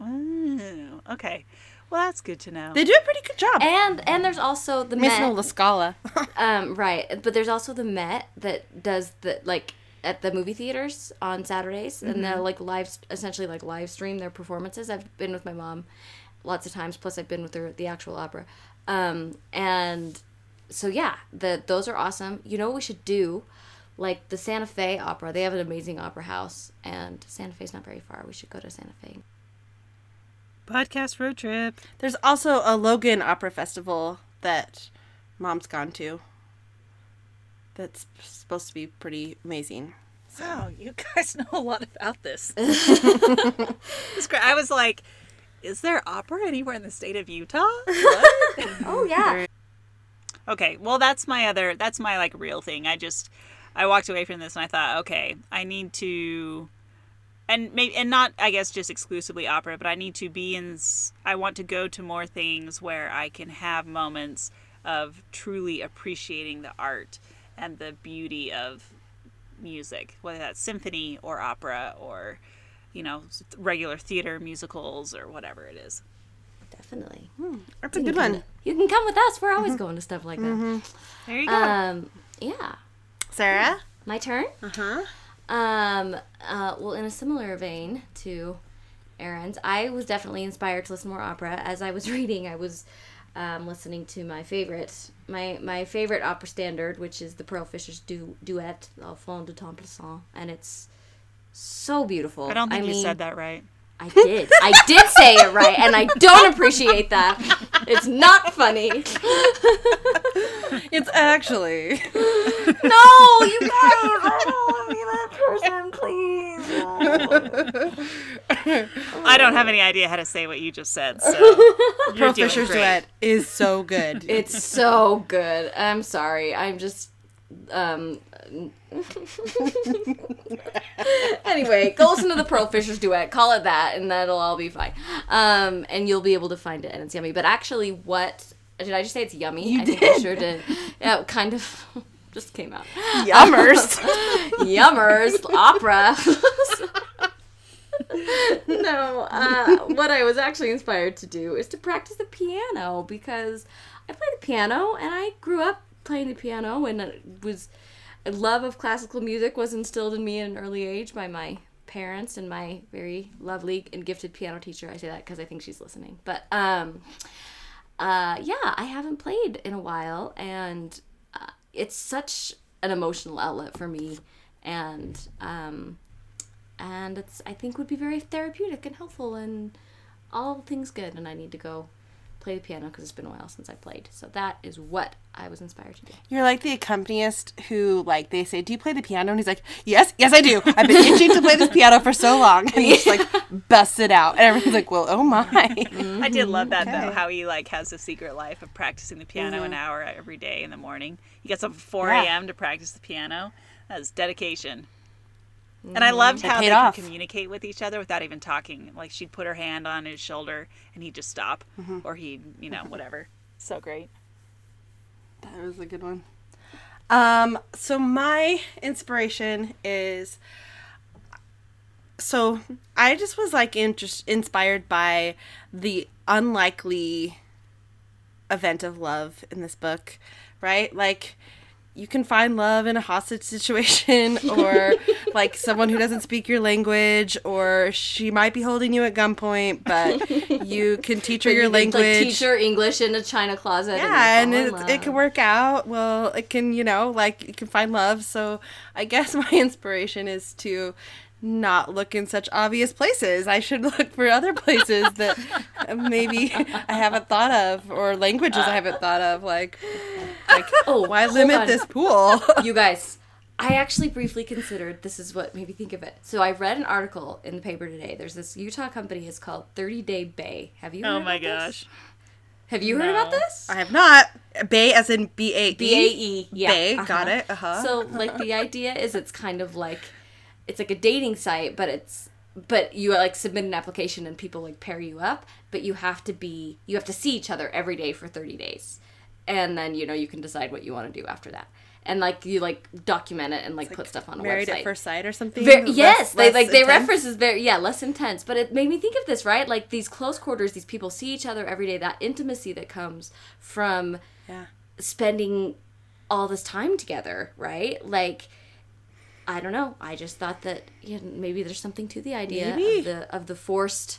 Oh, okay well that's good to know they do a pretty good job. and and there's also the Miss Met. La Scala. Um, right, but there's also the Met that does the like at the movie theaters on Saturdays, and they'll like live, essentially like live stream their performances. I've been with my mom lots of times. Plus, I've been with her at the actual opera, um, and so yeah, the those are awesome. You know what we should do? Like the Santa Fe Opera, they have an amazing opera house, and Santa Fe's not very far. We should go to Santa Fe. podcast road trip There's also a Logan Opera Festival that Mom's gone to. That's supposed to be pretty amazing. Wow, you guys know a lot about this. It's great. I was like, is there opera anywhere in the state of Utah? Oh yeah, okay, well that's my other that's my like real thing. I just I walked away from this and I thought, okay, I need to and maybe and not I guess just exclusively opera, but I need to be in I want to go to more things where I can have moments of truly appreciating the art and the beauty of music, whether that's symphony or opera or you know regular theater musicals or whatever it is. definitely. That's a good one. You can come with us. We're always going to stuff like that. There you go. Um, yeah. Sarah? My turn. Uh huh. Um, uh, well, in a similar vein to Erin's, I was definitely inspired to listen more opera. As I was reading, I was um, listening to my favorite, my my favorite opera standard, which is the Pearl Fishers du- duet, "Enfant de Templesant," and it's so beautiful. I don't think you mean, said that right. I did. I did say it right, and I don't appreciate that. It's not funny. It's actually. No, you guys, I don't want to be that person, please. I don't have any idea how to say what you just said. So Pearl Fisher's great. duet is so good. It's so good. I'm sorry. I'm just um anyway, go listen to the Pearl Fishers duet. Call it that, and that'll all be fine. Um, and you'll be able to find it, and it's yummy. But actually, what did I just say? It's yummy. You I think I did. sure did. Yeah, kind of just came out. Yummers. Yummers opera. no, uh, what I was actually inspired to do is to practice the piano because I play the piano and I grew up playing the piano and it was a love of classical music was instilled in me at an early age by my parents and my very lovely and gifted piano teacher. I say that because I think she's listening. But um, uh, yeah, I haven't played in a while, and uh, it's such an emotional outlet for me, and um, and it's I think would be very therapeutic and helpful and all things good. And I need to go play the piano because it's been a while since I played. So that is what I was inspired to do. You're like the accompanist who, like, they say, "Do you play the piano?" And he's like, "Yes, yes, I do. I've been itching to play this piano for so long." And he just like busts it out, and everyone's like, "Well, oh my." I did love that though, how he like has a secret life of practicing the piano an mm-hmm. hour every day in the morning. He gets up at four Yeah. a.m. to practice the piano. That's dedication. And I loved how they off. could communicate with each other without even talking. Like she'd put her hand on his shoulder and he'd just stop, Mm-hmm. or he'd, you know, whatever. So great. That was a good one. Um, so my inspiration is so I just was like interest, inspired by the unlikely event of love in this book, right? Like you can find love in a hostage situation or like someone who doesn't speak your language or she might be holding you at gunpoint but you can teach her your You language Like, teach her English in a china closet. yeah, and and, it, it can work out. Well, it can, you know, like you can find love. So I guess my inspiration is to not look in such obvious places. I should look for other places that maybe I haven't thought of or languages I haven't thought of. Like, like Oh, why limit on. this pool? you guys i actually briefly considered this is what made me think of it so i read an article in the paper today there's this utah company it's called 30 day bae have you heard Oh my about this? gosh. have you heard about this I have not. Bay as in B A E. b-a-e yeah Bay, uh-huh. got it. Uh-huh. so like the idea is it's kind of like it's like a dating site but it's but you like submit an application and people like pair you up but you have to be you have to see each other every day for 30 days and then you know you can decide what you want to do after that and like you like document it and like, put stuff on a Married website at first sight or something. Ver- Less- yes, they less like they reference is very yeah less intense, but it made me think of this right like these close quarters. These people see each other every day. That intimacy that comes from Yeah. spending all this time together, right? Like I don't know. I just thought that you know, maybe there's something to the idea Maybe. of the of the forced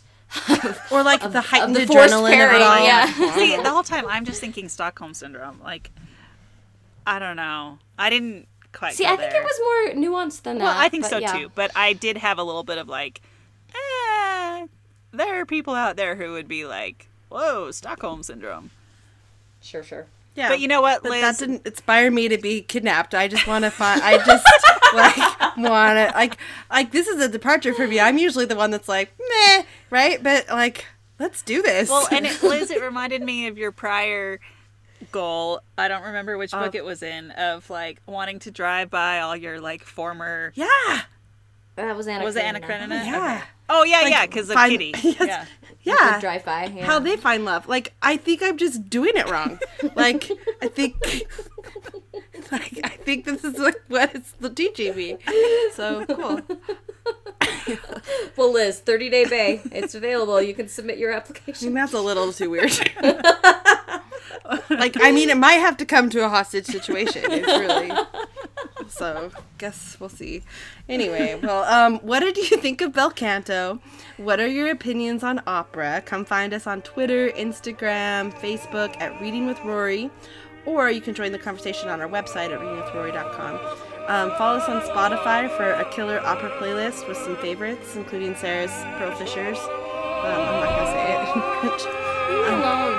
Or like of- the of the forced adrenaline of it all. yeah. See, the whole time I'm just thinking Stockholm syndrome. Like, I don't know. I didn't quite. See, go I think there. it was more nuanced than that. Well, I think so yeah. too. But I did have a little bit of like, eh, there are people out there who would be like, whoa, Stockholm syndrome. Sure, sure. Yeah. But you know what, But Liz? that didn't inspire me to be kidnapped. I just want to find. I just like want to like like this is a departure for me. I'm usually the one that's like meh, right? But like, let's do this. Well, and it, Liz, it reminded me of your prior goal. I don't remember which Uh, book it was in of like wanting to drive by all your like former. yeah, That was Anna. Was it Anna Karenina. Karenina? yeah, Okay. Oh yeah, Like, yeah, because of find- Kitty. Yes. Yeah. Yeah. drive by. Yeah. How they find love? Like, I think I'm just doing it wrong. like, I think, like, I think this is like what it's teaching me. So cool. Well, Liz, 30 Day Bae. It's available. You can submit your I application. mean, that's a little too weird. Like, I mean, it might have to come to a hostage situation. It's really. So, guess we'll see. Anyway, well, um, what did you think of Bel Canto? What are your opinions on opera? Come find us on Twitter, Instagram, Facebook at Reading with Rory, or you can join the conversation on our website at readingwithrory.com. Um, follow us on Spotify for a killer opera playlist with some favorites, including Sarah's Pearl Fishers. Um, I'm not gonna say it in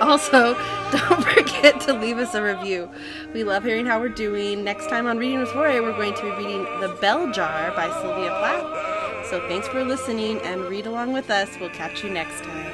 Also, don't forget to leave us a review. We love hearing how we're doing. Next time on Reading with Rory, we're going to be reading The Bell Jar by Sylvia Plath. So thanks for listening and read along with us. We'll catch you next time.